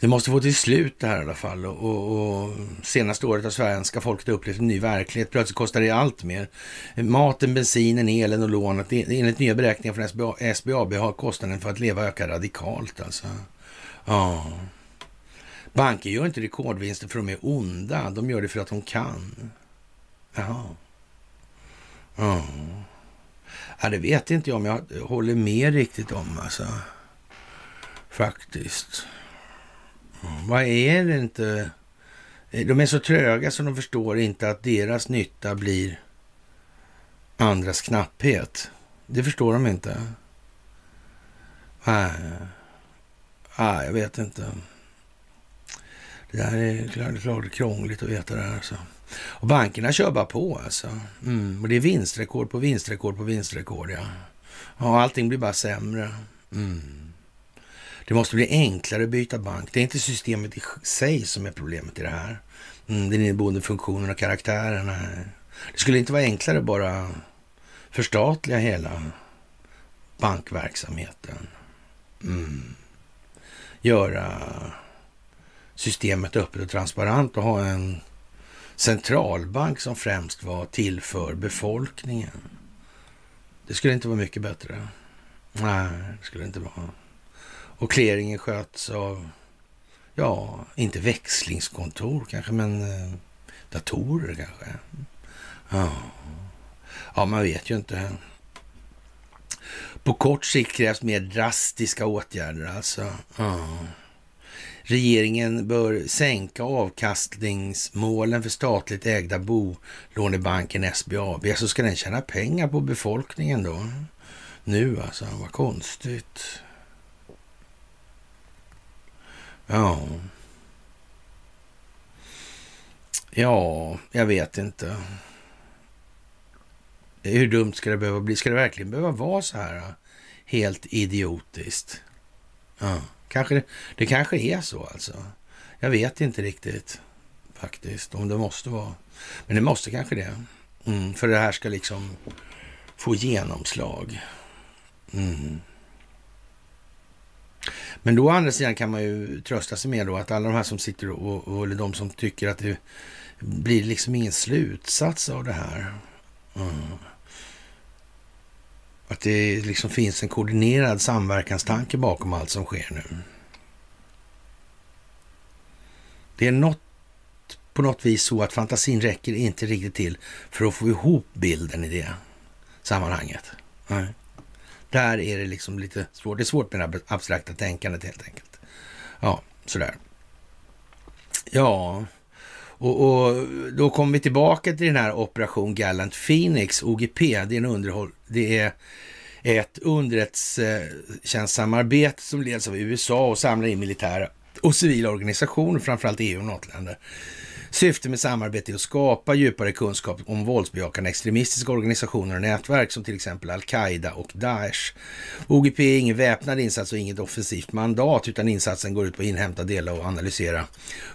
Det måste få till slut det här i alla fall. Och, och, och senaste året har svenska folket upplevt en ny verklighet. Plötsligt kostar det allt mer. Maten, bensinen, elen och lånet. Enligt nya beräkningar från SBA, SBAB har kostnaden för att leva ökat radikalt alltså. Ja. Banker gör inte rekordvinster för att de är onda. De gör det för att de kan. Jaha. Ja. ja, det vet inte jag om jag håller med riktigt om alltså. Faktiskt. Mm. Vad är det inte? Eh, de är så tröga så de förstår inte att deras nytta blir andras knapphet. Det förstår de inte. Nej, Nej jag vet inte. Det där är klart, klart krångligt att veta det här. Alltså. Och bankerna kör bara på alltså. Mm. Och det är vinstrekord på vinstrekord på vinstrekord. Ja. Och allting blir bara sämre. Mm. Det måste bli enklare att byta bank. Det är inte systemet i sig som är problemet i det här. Mm, den inneboende funktionen och karaktären. Det skulle inte vara enklare att bara förstatliga hela bankverksamheten. Mm. Göra systemet öppet och transparent och ha en centralbank som främst var till för befolkningen. Det skulle inte vara mycket bättre. Nej, det skulle inte vara. Och clearingen sköts av, ja, inte växlingskontor kanske, men eh, datorer kanske. Ja. ja, man vet ju inte. På kort sikt krävs mer drastiska åtgärder alltså. Ja. Regeringen bör sänka avkastningsmålen för statligt ägda bolånebanken SBAB. Så ska den tjäna pengar på befolkningen då? Nu alltså, vad konstigt. Ja. Ja, jag vet inte. Hur dumt ska det behöva bli? Ska det verkligen behöva vara så här äh, helt idiotiskt? Ja. Kanske, det, det kanske är så alltså. Jag vet inte riktigt faktiskt om det måste vara. Men det måste kanske det. Mm, för det här ska liksom få genomslag. Mm. Men då å andra sidan kan man ju trösta sig med då att alla de här som sitter och, och eller de som tycker att det blir liksom ingen slutsats av det här. Mm. Att det liksom finns en koordinerad samverkanstanke bakom allt som sker nu. Det är något, på något vis så att fantasin räcker inte riktigt till för att få ihop bilden i det sammanhanget. Nej. Där är det liksom lite svårt. Det är svårt med det abstrakta tänkandet helt enkelt. Ja, sådär. Ja, och, och, då kommer vi tillbaka till den här Operation Gallant Phoenix, OGP. Det är, en underhåll, det är ett underrättelsetjänstsamarbete som leds av USA och samlar in militära och civila organisationer, framförallt EU och NATO-länder. Syftet med samarbetet är att skapa djupare kunskap om våldsbejakande extremistiska organisationer och nätverk som till exempel Al-Qaida och Daesh. OGP är ingen väpnad insats och inget offensivt mandat utan insatsen går ut på att inhämta, dela och analysera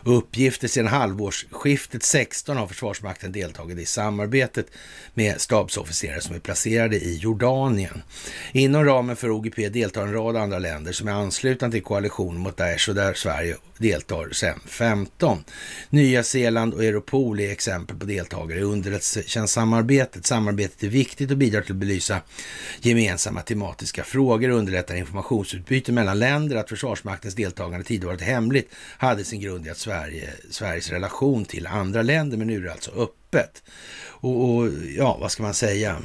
uppgifter. Sedan halvårsskiftet 16 har Försvarsmakten deltagit i samarbetet med stabsofficerare som är placerade i Jordanien. Inom ramen för OGP deltar en rad andra länder som är anslutna till koalitionen mot Daesh och där Sverige deltar sedan 15. Nya Zeeland och Europol är exempel på deltagare i underrättelsetjänstsamarbetet. Samarbetet är viktigt och bidrar till att belysa gemensamma tematiska frågor och underlättar informationsutbyte mellan länder. Att Försvarsmaktens deltagande tidigare varit hemligt hade sin grund i att Sverige, Sveriges relation till andra länder, men nu är det alltså öppet. Och, och ja, vad ska man säga?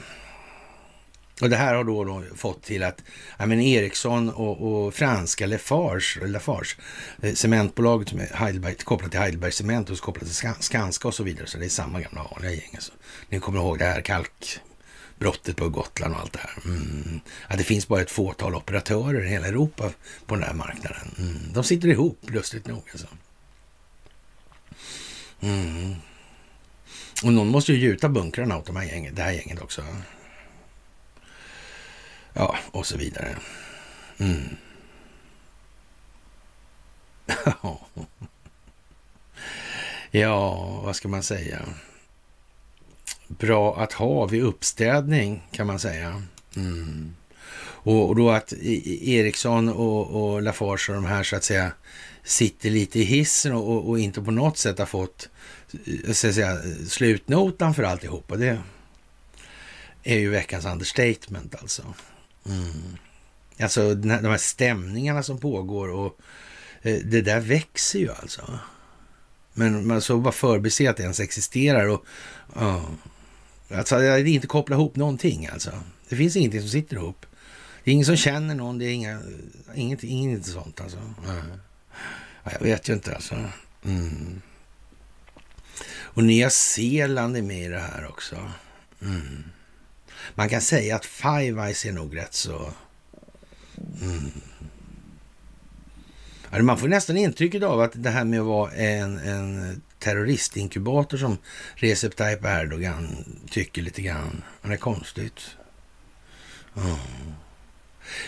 Och det här har då, då fått till att ja, men Ericsson och, och franska Lafarge, Lafarge eh, cementbolaget som är Heidelberg, kopplat till Heidelberg Cement och kopplat till Skanska och så vidare. Så det är samma gamla vanliga gäng. Alltså. Ni kommer ihåg det här kalkbrottet på Gotland och allt det här. Mm. Ja, det finns bara ett fåtal operatörer i hela Europa på den här marknaden. Mm. De sitter ihop, lustigt nog. Alltså. Mm. Och någon måste ju gjuta bunkrarna åt de här gänget, det här gänget också. Ja, och så vidare. Mm. ja, vad ska man säga? Bra att ha vid uppstädning kan man säga. Mm. Och, och, då att e-, e-, Eriksson och, och Lafarge och de här så att säga sitter lite i hissen och, och, och inte på något sätt har fått eh, så att säga, slutnotan för alltihopa. Det är ju veckans understatement alltså. Mm. Alltså de här stämningarna som pågår och eh, det där växer ju alltså. Men man så bara förbiser att det ens existerar och uh, alltså det är inte koppla ihop någonting alltså. Det finns ingenting som sitter ihop. Det är ingen som känner någon, det är inga, inget, inget sånt alltså. Ja, jag vet ju inte alltså. Mm. Och Nya Zeeland är med i det här också. Mm. Man kan säga att Five Eyes är nog rätt så... Mm. Alltså, man får nästan intrycket av att det här med att vara en, en terroristinkubator som Recep Tayyip Erdogan tycker lite grann. Det är konstigt. Mm.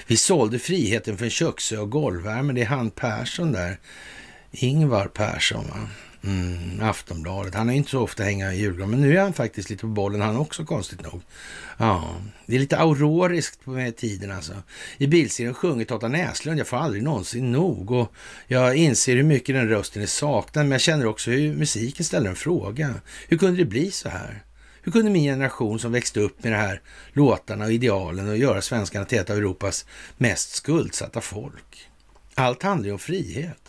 Vi sålde friheten för en köksö och golvvärme. Det är han Persson där. Ingvar Persson, va? Mm, Aftonbladet. Han är inte så ofta hänga i julgran, men nu är han faktiskt lite på bollen han också, konstigt nog. Ja, det är lite auroriskt med tiden alltså. I bilserien sjunger Totta Näslund, jag får aldrig någonsin nog. Och jag inser hur mycket den rösten är saknad, men jag känner också hur musiken ställer en fråga. Hur kunde det bli så här? Hur kunde min generation som växte upp med de här låtarna och idealen och göra svenskarna till ett av Europas mest skuldsatta folk? Allt handlar ju om frihet.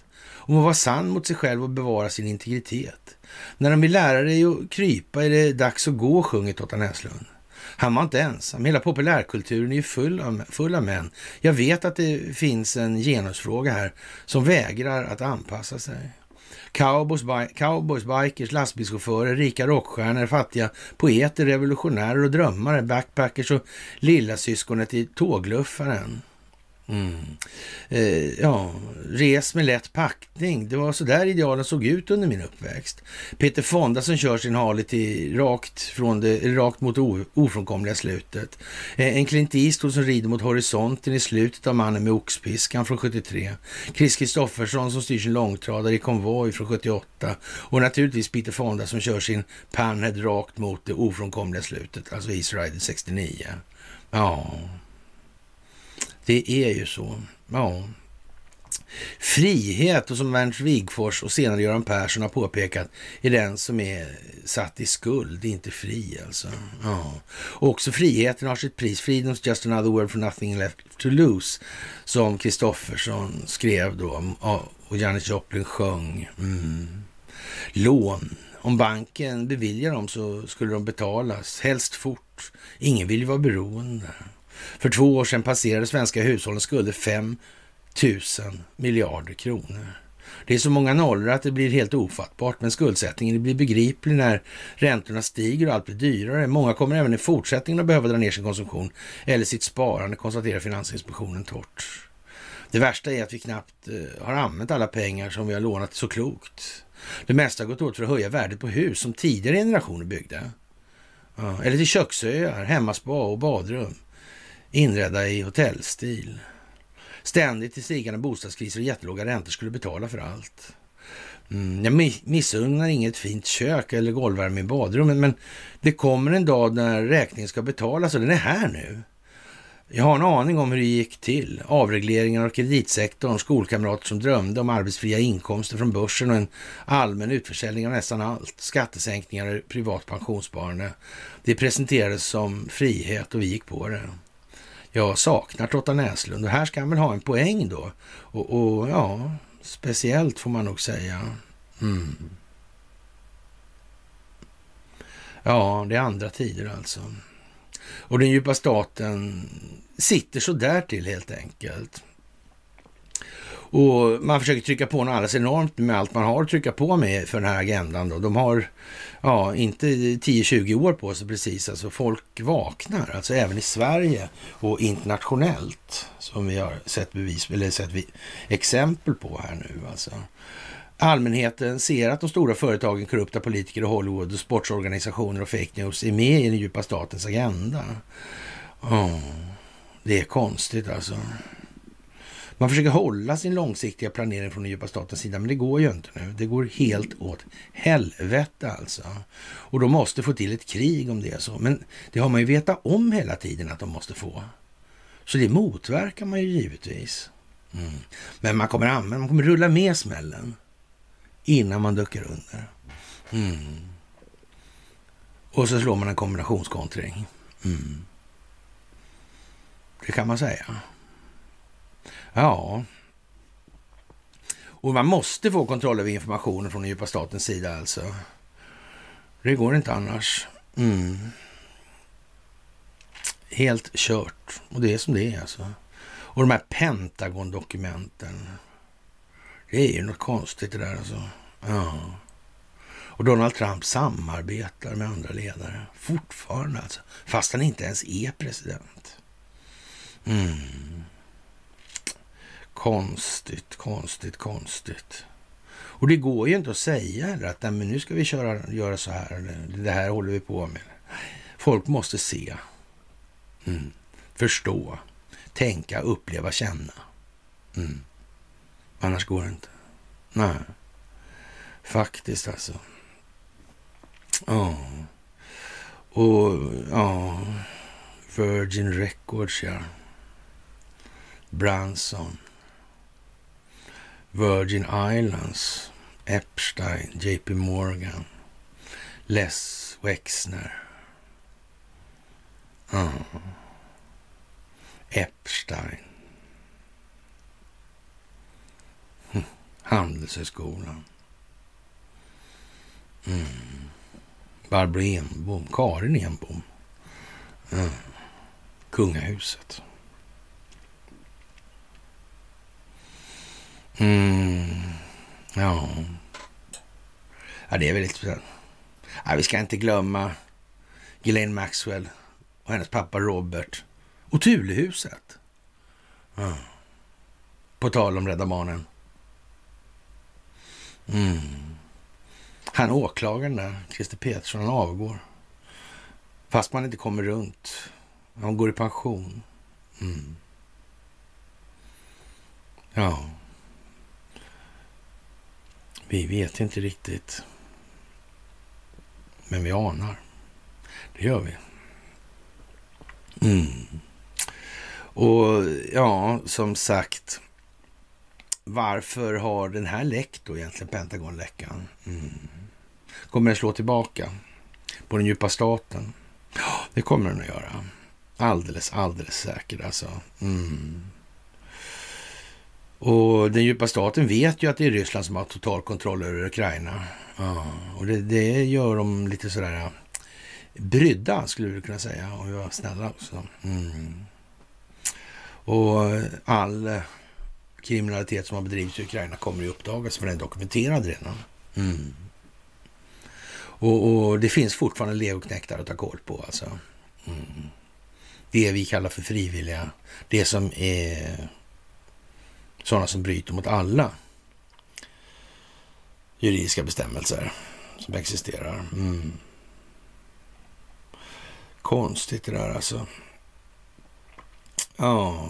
Om att vara sann mot sig själv och bevara sin integritet. När de vill lära dig att krypa är det dags att gå, sjunger Totta Näslund. Han var inte ensam. Hela populärkulturen är ju full av, full av män. Jag vet att det finns en genusfråga här som vägrar att anpassa sig. Cowboys, cowboys, bikers, lastbilschaufförer, rika rockstjärnor, fattiga poeter, revolutionärer och drömmare, backpackers och lillasyskonet i tågluffaren. Mm. Eh, ja, res med lätt packning. Det var så där idealen såg ut under min uppväxt. Peter Fonda som kör sin Harley till rakt, från det, rakt mot o, ofrånkomliga slutet. Eh, en Clint Eastwood som rider mot horisonten i slutet av Mannen med oxpiskan från 73. Chris Kristoffersson som styr sin långtradare i konvoj från 78. Och naturligtvis Peter Fonda som kör sin Panhead rakt mot det ofrånkomliga slutet, alltså East Rider 69. Ja... Det är ju så. Ja. Frihet, och som Ernst Wigfors och senare Göran Persson har påpekat, är den som är satt i skuld, inte fri alltså. Ja. Och också friheten har sitt pris. Freedom's just another word for nothing left to lose, som Kristoffersson skrev då och Janis Joplin sjöng. Mm. Lån. Om banken beviljar dem så skulle de betalas, helst fort. Ingen vill ju vara beroende. För två år sedan passerade svenska hushållens skulder 5 000 miljarder kronor. Det är så många nollor att det blir helt ofattbart, men skuldsättningen blir begriplig när räntorna stiger och allt blir dyrare. Många kommer även i fortsättningen att behöva dra ner sin konsumtion eller sitt sparande, konstaterar Finansinspektionen torrt. Det värsta är att vi knappt eh, har använt alla pengar som vi har lånat så klokt. Det mesta har gått åt för att höja värdet på hus som tidigare generationer byggde. Eller till köksöar, hemmaspa och badrum inredda i hotellstil. Ständigt i stigande bostadskriser och jättelåga räntor skulle betala för allt. Mm, jag missunnar inget fint kök eller golvvärme i badrummet, men det kommer en dag när räkningen ska betalas och den är här nu. Jag har en aning om hur det gick till. Avregleringen av kreditsektorn, skolkamrater som drömde om arbetsfria inkomster från börsen och en allmän utförsäljning av nästan allt. Skattesänkningar och privat pensionssparande. Det presenterades som frihet och vi gick på det. Jag saknar Totta Näslund och här ska han väl ha en poäng då. Och, och ja, speciellt får man nog säga. Mm. Ja, det är andra tider alltså. Och den djupa staten sitter så där till helt enkelt. Och man försöker trycka på något alldeles enormt med allt man har att trycka på med för den här agendan. Då. De har, ja, inte 10-20 år på sig precis. Alltså folk vaknar, alltså även i Sverige och internationellt. Som vi har sett bevis, eller sett exempel på här nu alltså. Allmänheten ser att de stora företagen, korrupta politiker och Hollywood och sportsorganisationer och fake news är med i den djupa statens agenda. Oh, det är konstigt alltså. Man försöker hålla sin långsiktiga planering från den djupa statens sida, men det går ju inte nu. Det går helt åt helvete alltså. Och de måste få till ett krig om det är så. Men det har man ju vetat om hela tiden att de måste få. Så det motverkar man ju givetvis. Mm. Men man kommer använda, man kommer rulla med smällen innan man duckar under. Mm. Och så slår man en kombinationskontring. Mm. Det kan man säga. Ja. Och man måste få kontroll över informationen från den djupa statens sida alltså. Det går inte annars. Mm. Helt kört. Och det är som det är alltså. Och de här Pentagon-dokumenten. Det är ju något konstigt det där alltså. Ja. Och Donald Trump samarbetar med andra ledare fortfarande alltså. Fast han inte ens är president. Mm. Konstigt, konstigt, konstigt. Och det går ju inte att säga heller att men nu ska vi köra, göra så här. Det här håller vi på med. Folk måste se, mm. förstå, tänka, uppleva, känna. Mm. Annars går det inte. Nej, faktiskt alltså. Ja. Och ja, Virgin Records ja. Branson. Virgin Islands, Epstein, JP Morgan, Les Wexner. Uh. Epstein. Hm. Handelshögskolan. Mm. Barbro Enbom, Karin Enbom. Mm. Kungahuset. Mm. Ja. ja, det är väldigt... Ja, vi ska inte glömma Ghislaine Maxwell och hennes pappa Robert och Tulehuset. Ja. På tal om Rädda Barnen. Mm. Han åklagaren där, Christer Petersson, han avgår. Fast man inte kommer runt. Han går i pension. Mm. Ja. Vi vet inte riktigt. Men vi anar. Det gör vi. Mm. Och ja, som sagt. Varför har den här läckt då egentligen, Pentagonläckan? Mm. Kommer den slå tillbaka på den djupa staten? Ja, det kommer den att göra. Alldeles, alldeles säkert alltså. Mm. Och den djupa staten vet ju att det är Ryssland som har total kontroll över Ukraina. Ja, och det, det gör dem lite sådär brydda, skulle vi kunna säga, om vi var snälla också. Mm. Och all kriminalitet som har bedrivits i Ukraina kommer ju uppdagas, för den är dokumenterad redan. Mm. Och, och, det finns fortfarande legoknektar att ta koll på alltså. Mm. Det vi kallar för frivilliga, det som är sådana som bryter mot alla juridiska bestämmelser som existerar. Mm. Konstigt det där alltså. Ja,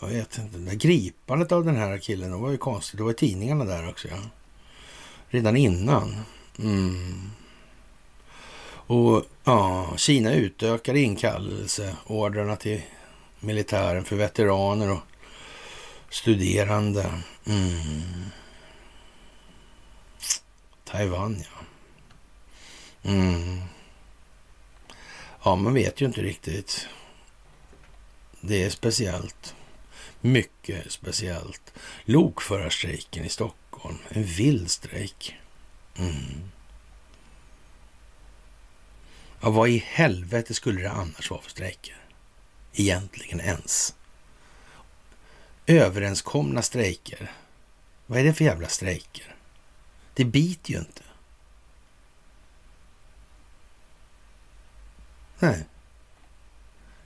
jag vet inte. Det gripandet av den här killen det var ju konstigt. Det var i tidningarna där också. Ja. Redan innan. Mm. Och ja, Kina utökar inkallelseordrarna till militären för veteraner och studerande. Mm. Taiwan, ja. Mm. Ja, man vet ju inte riktigt. Det är speciellt. Mycket speciellt. Lokförarstrejken i Stockholm. En vild strejk. Mm. Ja, vad i helvete skulle det annars vara för strejker? Egentligen ens. Överenskomna strejker. Vad är det för jävla strejker? Det biter ju inte. Nej.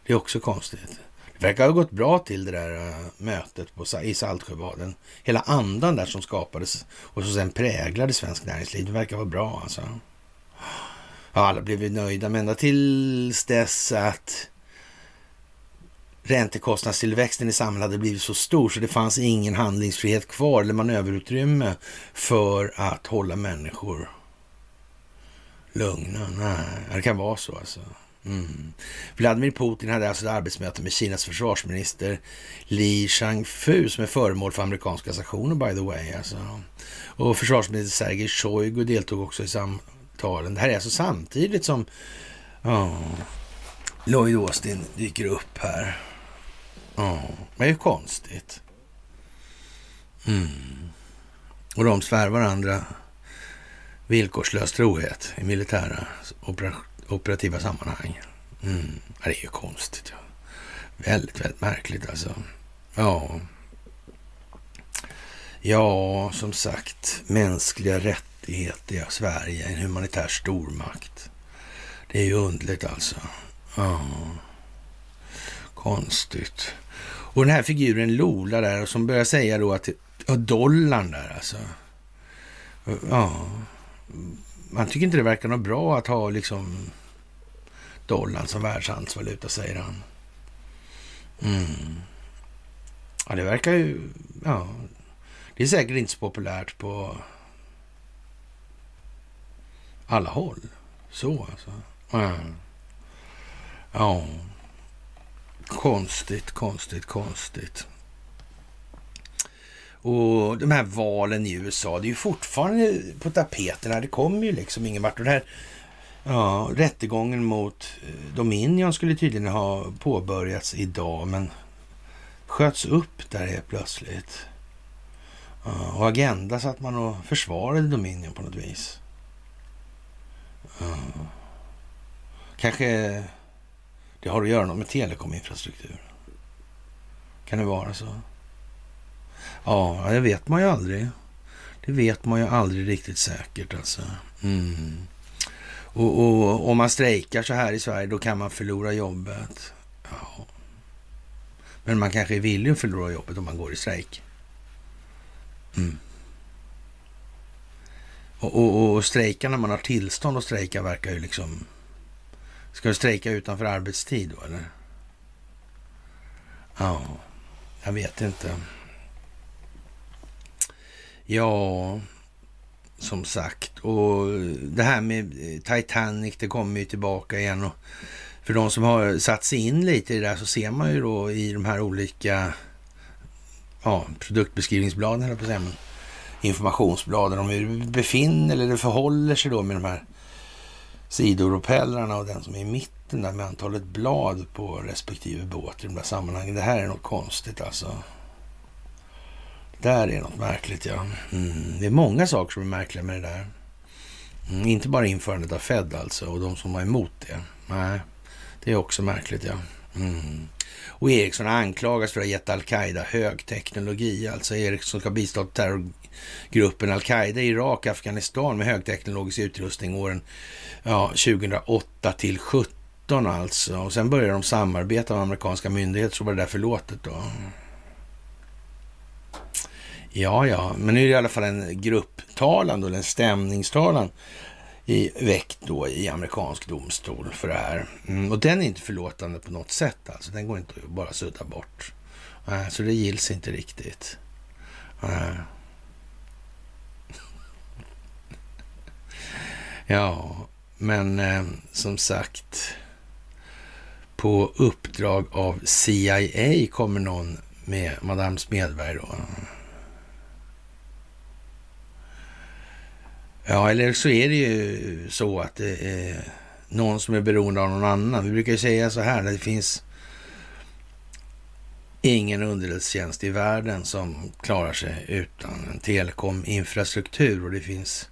Det är också konstigt. Det verkar ha gått bra till det där eh, mötet på, i Saltsjöbaden. Hela andan där som skapades och som sen präglade svensk näringsliv. Det verkar vara bra alltså. Ja, alla blev nöjda, men ända tills dess att räntekostnadstillväxten i samhället hade blivit så stor så det fanns ingen handlingsfrihet kvar eller manöverutrymme för att hålla människor lugna. Nej, det kan vara så alltså. Mm. Vladimir Putin hade alltså ett arbetsmöte med Kinas försvarsminister Li Shangfu som är föremål för amerikanska sanktioner by the way. Alltså. Och försvarsminister Sergej Shoigu deltog också i samtalen. Det här är alltså samtidigt som oh, Lloyd Austin dyker upp här. Ja, det är ju konstigt. Mm. Och de svär varandra villkorslös trohet i militära opera operativa sammanhang. Mm. Det är ju konstigt. Ja. Väldigt, väldigt märkligt alltså. Ja. Ja, som sagt, mänskliga rättigheter, ja, Sverige, en humanitär stormakt. Det är ju underligt alltså. Ja. Konstigt. Och den här figuren Lola där som börjar säga då att ja, dollarn där alltså. Ja, man tycker inte det verkar något bra att ha liksom dollarn som världshandelsvaluta, säger han. Mm. Ja, det verkar ju... Ja, det är säkert inte så populärt på alla håll. Så alltså. Mm. Ja. Konstigt, konstigt, konstigt. Och de här valen i USA, det är ju fortfarande på tapeterna. Det kommer ju liksom ingen vart. Och det här, ja, rättegången mot eh, Dominion skulle tydligen ha påbörjats idag, men sköts upp där helt plötsligt. Ja, och Agenda satt man och försvarade Dominion på något vis. Ja. Kanske det har att göra med telekominfrastruktur. Kan det vara så? Ja, det vet man ju aldrig. Det vet man ju aldrig riktigt säkert alltså. Mm. Och, och om man strejkar så här i Sverige, då kan man förlora jobbet. Ja. Men man kanske är villig att förlora jobbet om man går i strejk. Mm. Och, och, och strejka när man har tillstånd att strejka verkar ju liksom Ska du strejka utanför arbetstid då eller? Ja, jag vet inte. Ja, som sagt. Och det här med Titanic, det kommer ju tillbaka igen. Och för de som har satt sig in lite i det där så ser man ju då i de här olika ja, produktbeskrivningsbladen, eller på säga, informationsbladen om hur det befinner eller det förhåller sig då med de här sidopropellrarna och den som är i mitten där med antalet blad på respektive båt i de där sammanhangen. Det här är något konstigt alltså. Där är något märkligt ja. Mm. Det är många saker som är märkliga med det där. Mm. Inte bara införandet av Fed alltså och de som var emot det. Nej, det är också märkligt ja. Mm. Och Ericsson anklagas för att ha gett al-Qaida högteknologi. Alltså Ericsson ska bistå gruppen al-Qaida i Irak, Afghanistan med högteknologisk utrustning åren ja, 2008 till 17 alltså. Och sen började de samarbeta med amerikanska myndigheter, så var det där förlåtet då. Ja, ja, men nu är det i alla fall en grupptalan, eller en stämningstalan i, väckt då i amerikansk domstol för det här. Mm, och den är inte förlåtande på något sätt alltså. Den går inte att bara sudda bort. Äh, så det gills inte riktigt. Äh. Ja, Men eh, som sagt, på uppdrag av CIA kommer någon med Madame Smedberg då. Ja, eller så är det ju så att det är någon som är beroende av någon annan. Vi brukar ju säga så här, det finns ingen underrättelsetjänst i världen som klarar sig utan en telekominfrastruktur och det finns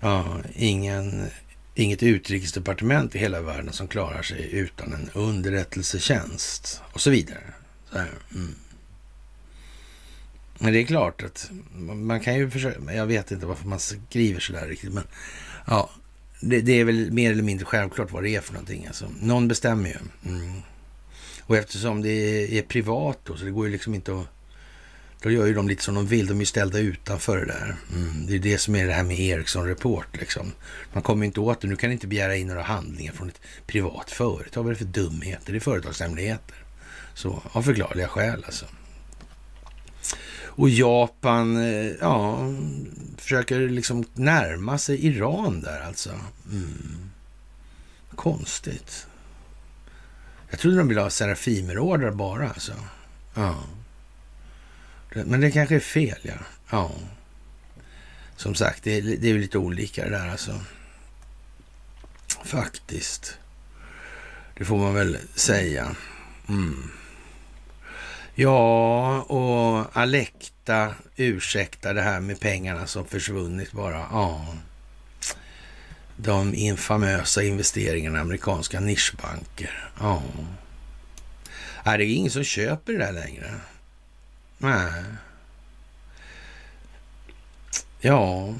ja, ingen, inget utrikesdepartement i hela världen som klarar sig utan en underrättelsetjänst och så vidare. Så mm. Men det är klart att man kan ju försöka, jag vet inte varför man skriver så där riktigt, men ja, det, det, är väl mer eller mindre självklart vad det är för någonting. Alltså. Någon bestämmer ju. Mm. Och eftersom det är, är privat då, så det går ju liksom inte att... Då gör ju de lite som de vill. De är ju ställda utanför det där. Mm. Det är det som är det här med Ericsson Report. Liksom. Man kommer inte åt det. Nu kan inte begära in några handlingar från ett privat företag. Vad är det för dumheter? Det är företagshemligheter. Så av förklarliga skäl alltså. Och Japan, eh, ja, försöker liksom närma sig Iran där alltså. Mm. Konstigt. Jag trodde de ville ha Serafimerordrar bara alltså. Ja. Men det kanske är fel, ja. Ja. Som sagt, det är, det är lite olika det där alltså. Faktiskt. Det får man väl säga. Mm. Ja, och Alekta ursäktar det här med pengarna som försvunnit bara. Ja. De infamösa investeringarna i amerikanska nischbanker. Ja. Är det är ingen som köper det där längre. Nej. Ja.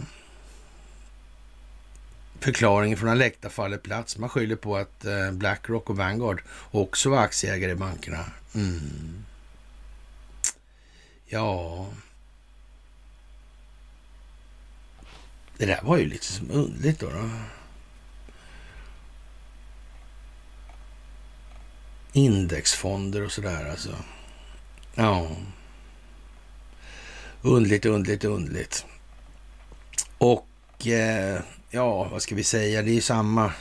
Förklaringen från Alecta faller plats. Man skyller på att eh, Blackrock och Vanguard också var aktieägare i bankerna. Mm. Ja... Det där var ju lite som underligt då. då. Indexfonder och sådär alltså. Ja. Undligt, undligt, undligt. Och eh, ja, vad ska vi säga? Det är ju samma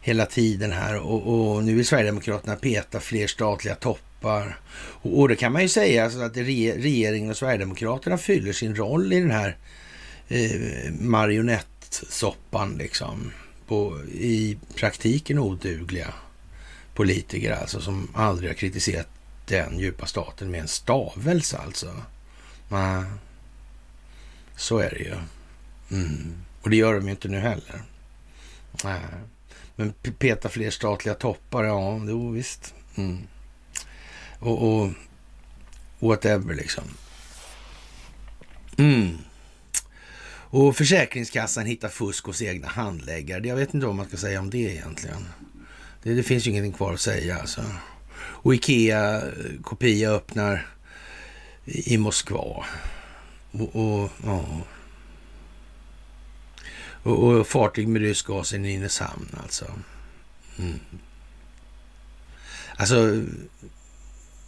hela tiden här och, och nu vill Sverigedemokraterna peta fler statliga toppar. Och, och det kan man ju säga alltså att regeringen och Sverigedemokraterna fyller sin roll i den här eh, marionettsoppan liksom. På, I praktiken odugliga politiker alltså som aldrig har kritiserat den djupa staten med en stavelse alltså. Nej, så är det ju. Mm. Och det gör de ju inte nu heller. Nej. Men peta fler statliga toppar, ja, jo visst. Mm och, och whatever liksom. Mm. Och Försäkringskassan hittar fusk hos egna handläggare. Jag vet inte vad man ska säga om det egentligen. Det, det finns ju ingenting kvar att säga alltså. Och Ikea kopia öppnar i Moskva. Och, och, ja. och, och fartyg med rysk gas i Nynäshamn alltså. Mm. Alltså,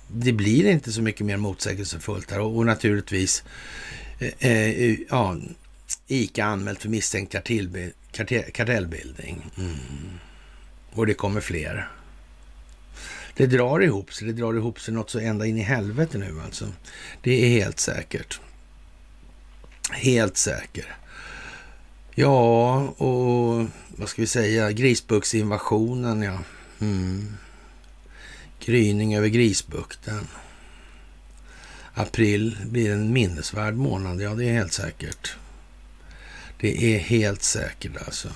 det blir inte så mycket mer motsägelsefullt här och, och naturligtvis eh, eh ja, ICA anmält för misstänkt kartellbildning. Mm. Och det kommer fler. Det drar ihop sig. Det drar ihop sig något så ända in i helvete nu alltså. Det är helt säkert. Helt säker. Ja, och vad ska vi säga? Grisbuktsinvasionen, ja. Mm. Gryning över Grisbukten. April blir en minnesvärd månad, ja det är helt säkert. Det är helt säkert alltså.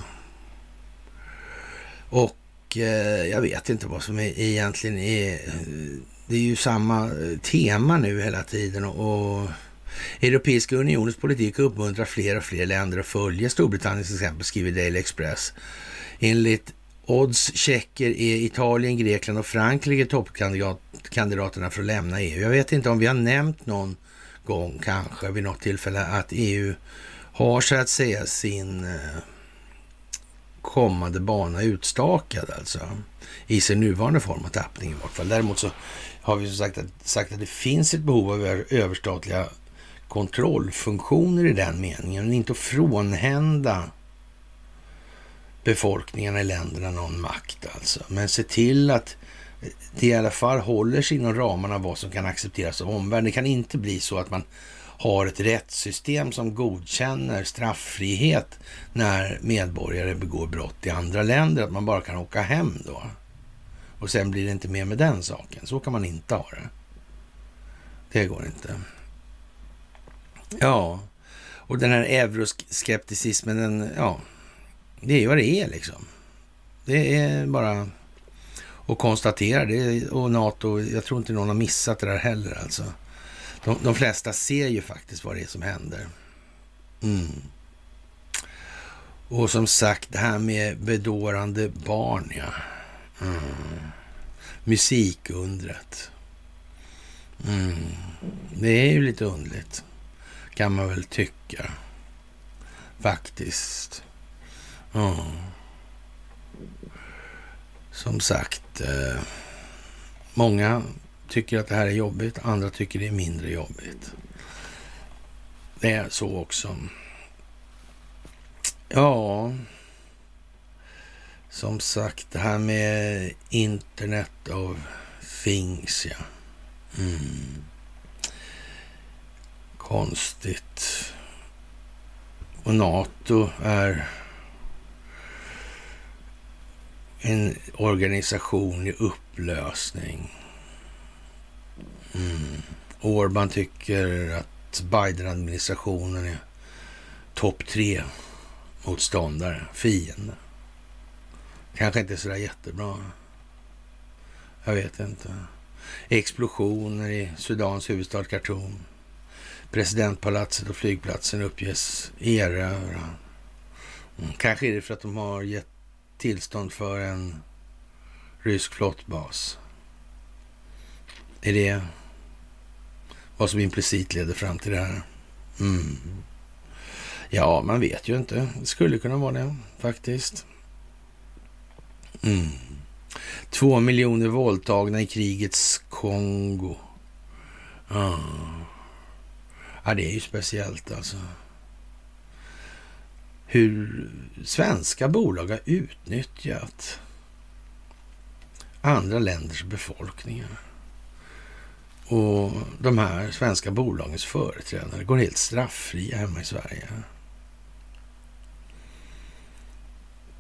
Och eh, jag vet inte vad som är, egentligen är... Eh, det är ju samma eh, tema nu hela tiden och, och Europeiska unionens politik uppmuntrar fler och fler länder att följa Storbritanniens exempel, skriver Daily Express. Enligt Odds checker är Italien, Grekland och Frankrike toppkandidaterna för att lämna EU. Jag vet inte om vi har nämnt någon gång kanske vid något tillfälle att EU har så att säga sin eh, kommande bana utstakad alltså i sin nuvarande form av tappning i vart fall. Däremot så har vi sagt att, sagt att det finns ett behov av överstatliga kontrollfunktioner i den meningen, men inte att frånhända befolkningarna i länderna någon makt alltså. Men se till att det i alla fall håller sig inom ramarna vad som kan accepteras av omvärlden. Det kan inte bli så att man har ett rättssystem som godkänner strafffrihet när medborgare begår brott i andra länder, att man bara kan åka hem då. Och sen blir det inte mer med den saken. Så kan man inte ha det. Det går inte. Ja, och den här euroskepticismen, den, ja, det är ju vad det är liksom. Det är bara att konstatera det. Och NATO, jag tror inte någon har missat det där heller alltså. De, de flesta ser ju faktiskt vad det är som händer. Mm. Och som sagt, det här med bedårande barn, ja. Mm. Musikundret. Mm. Det är ju lite underligt, kan man väl tycka. Faktiskt. Mm. Som sagt, eh, många tycker att det här är jobbigt, andra tycker det är mindre jobbigt. Det är så också. Ja, som sagt, det här med internet of things, ja. Mm. Konstigt. Och NATO är en organisation i upplösning. Mm. Orban tycker att Biden-administrationen är topp tre motståndare, fiende. Kanske inte sådär jättebra. Jag vet inte. Explosioner i Sudans huvudstad Khartoum. Presidentpalatset och flygplatsen uppges erövra. Mm, kanske är det för att de har gett tillstånd för en rysk flottbas. Är det vad som implicit leder fram till det här? Mm. Ja, man vet ju inte. Det skulle kunna vara det faktiskt. Mm. Två miljoner våldtagna i krigets Kongo. Ah. Ja, det är ju speciellt alltså. Hur svenska bolag har utnyttjat andra länders befolkningar. Och de här svenska bolagens företrädare går helt strafffria hemma i Sverige.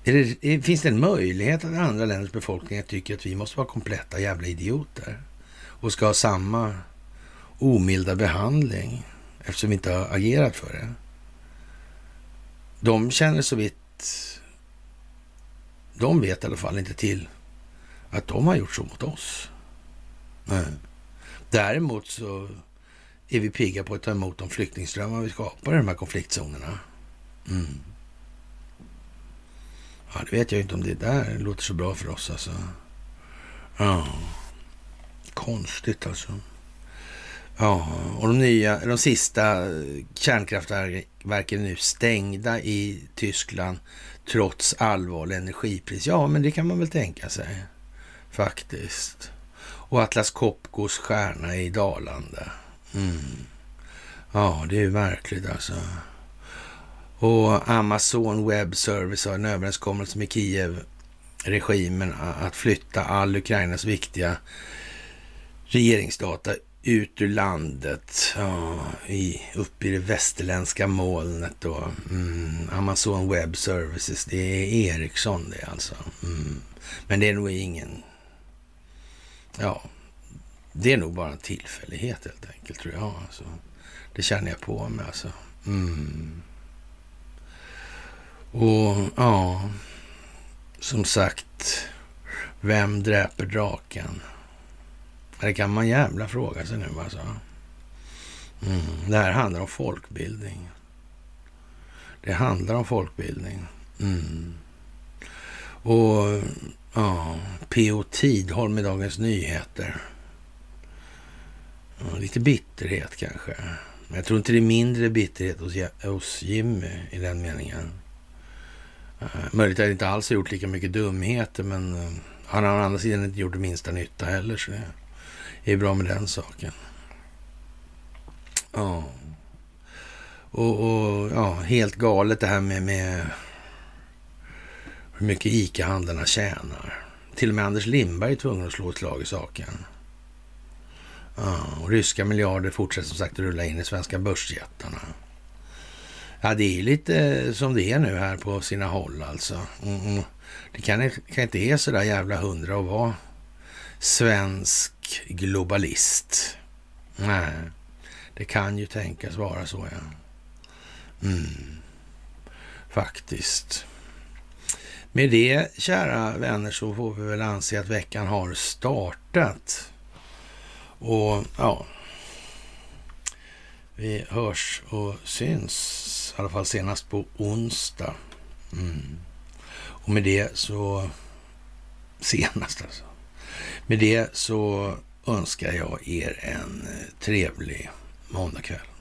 Det, finns det en möjlighet att andra länders befolkningar tycker att vi måste vara kompletta jävla idioter och ska ha samma omilda behandling eftersom vi inte har agerat för det? De känner så vitt de vet i alla fall inte till att de har gjort så mot oss. Nej. Däremot så är vi pigga på att ta emot de flyktingströmmar vi skapar i de här konfliktzonerna. Mm. Ja, det vet jag inte om det där låter så bra för oss alltså. Ja, konstigt alltså. Ja, och de nya, de sista kärnkraftverken är nu stängda i Tyskland trots allvarlig energipris. Ja, men det kan man väl tänka sig faktiskt. Och Atlas Copcos stjärna i Dalande. Mm. Ja, det är ju märkligt alltså. Och Amazon Web Service har en överenskommelse med Kiev-regimen att flytta all Ukrainas viktiga regeringsdata ut ur landet, ja, i, upp i det västerländska molnet då. Mm, Amazon Web Services, det är Ericsson det alltså. Mm. Men det är nog ingen Ja, det är nog bara en tillfällighet helt enkelt tror jag. Alltså. Det känner jag på mig alltså. Mm. Och ja, som sagt, vem dräper draken? Det kan man jävla fråga sig nu alltså. Mm. Det här handlar om folkbildning. Det handlar om folkbildning. Mm. Och Ja, P.O. Tidholm i Dagens Nyheter. Ja, lite bitterhet kanske. Men jag tror inte det är mindre bitterhet hos, hos Jimmy i den meningen. Uh, möjligt att han inte alls har gjort lika mycket dumheter, men uh, han har å andra sidan inte gjort det minsta nytta heller, så det är bra med den saken. Ja. Och, och ja, helt galet det här med, med hur mycket ICA-handlarna tjänar. Till och med Anders Lindberg är tvungen att slå ett slag i saken. Ja, och ryska miljarder fortsätter som sagt rulla in i svenska börsjättarna. Ja, det är lite som det är nu här på sina håll alltså. Mm, mm. det kan, kan inte är så där jävla hundra att vara svensk globalist. Nej, det kan ju tänkas vara så ja. Mm. Faktiskt. Med det, kära vänner, så får vi väl anse att veckan har startat. Och ja, vi hörs och syns i alla fall senast på onsdag. Mm. Och med det så, senast alltså. Med det så önskar jag er en eh, trevlig måndagkväll.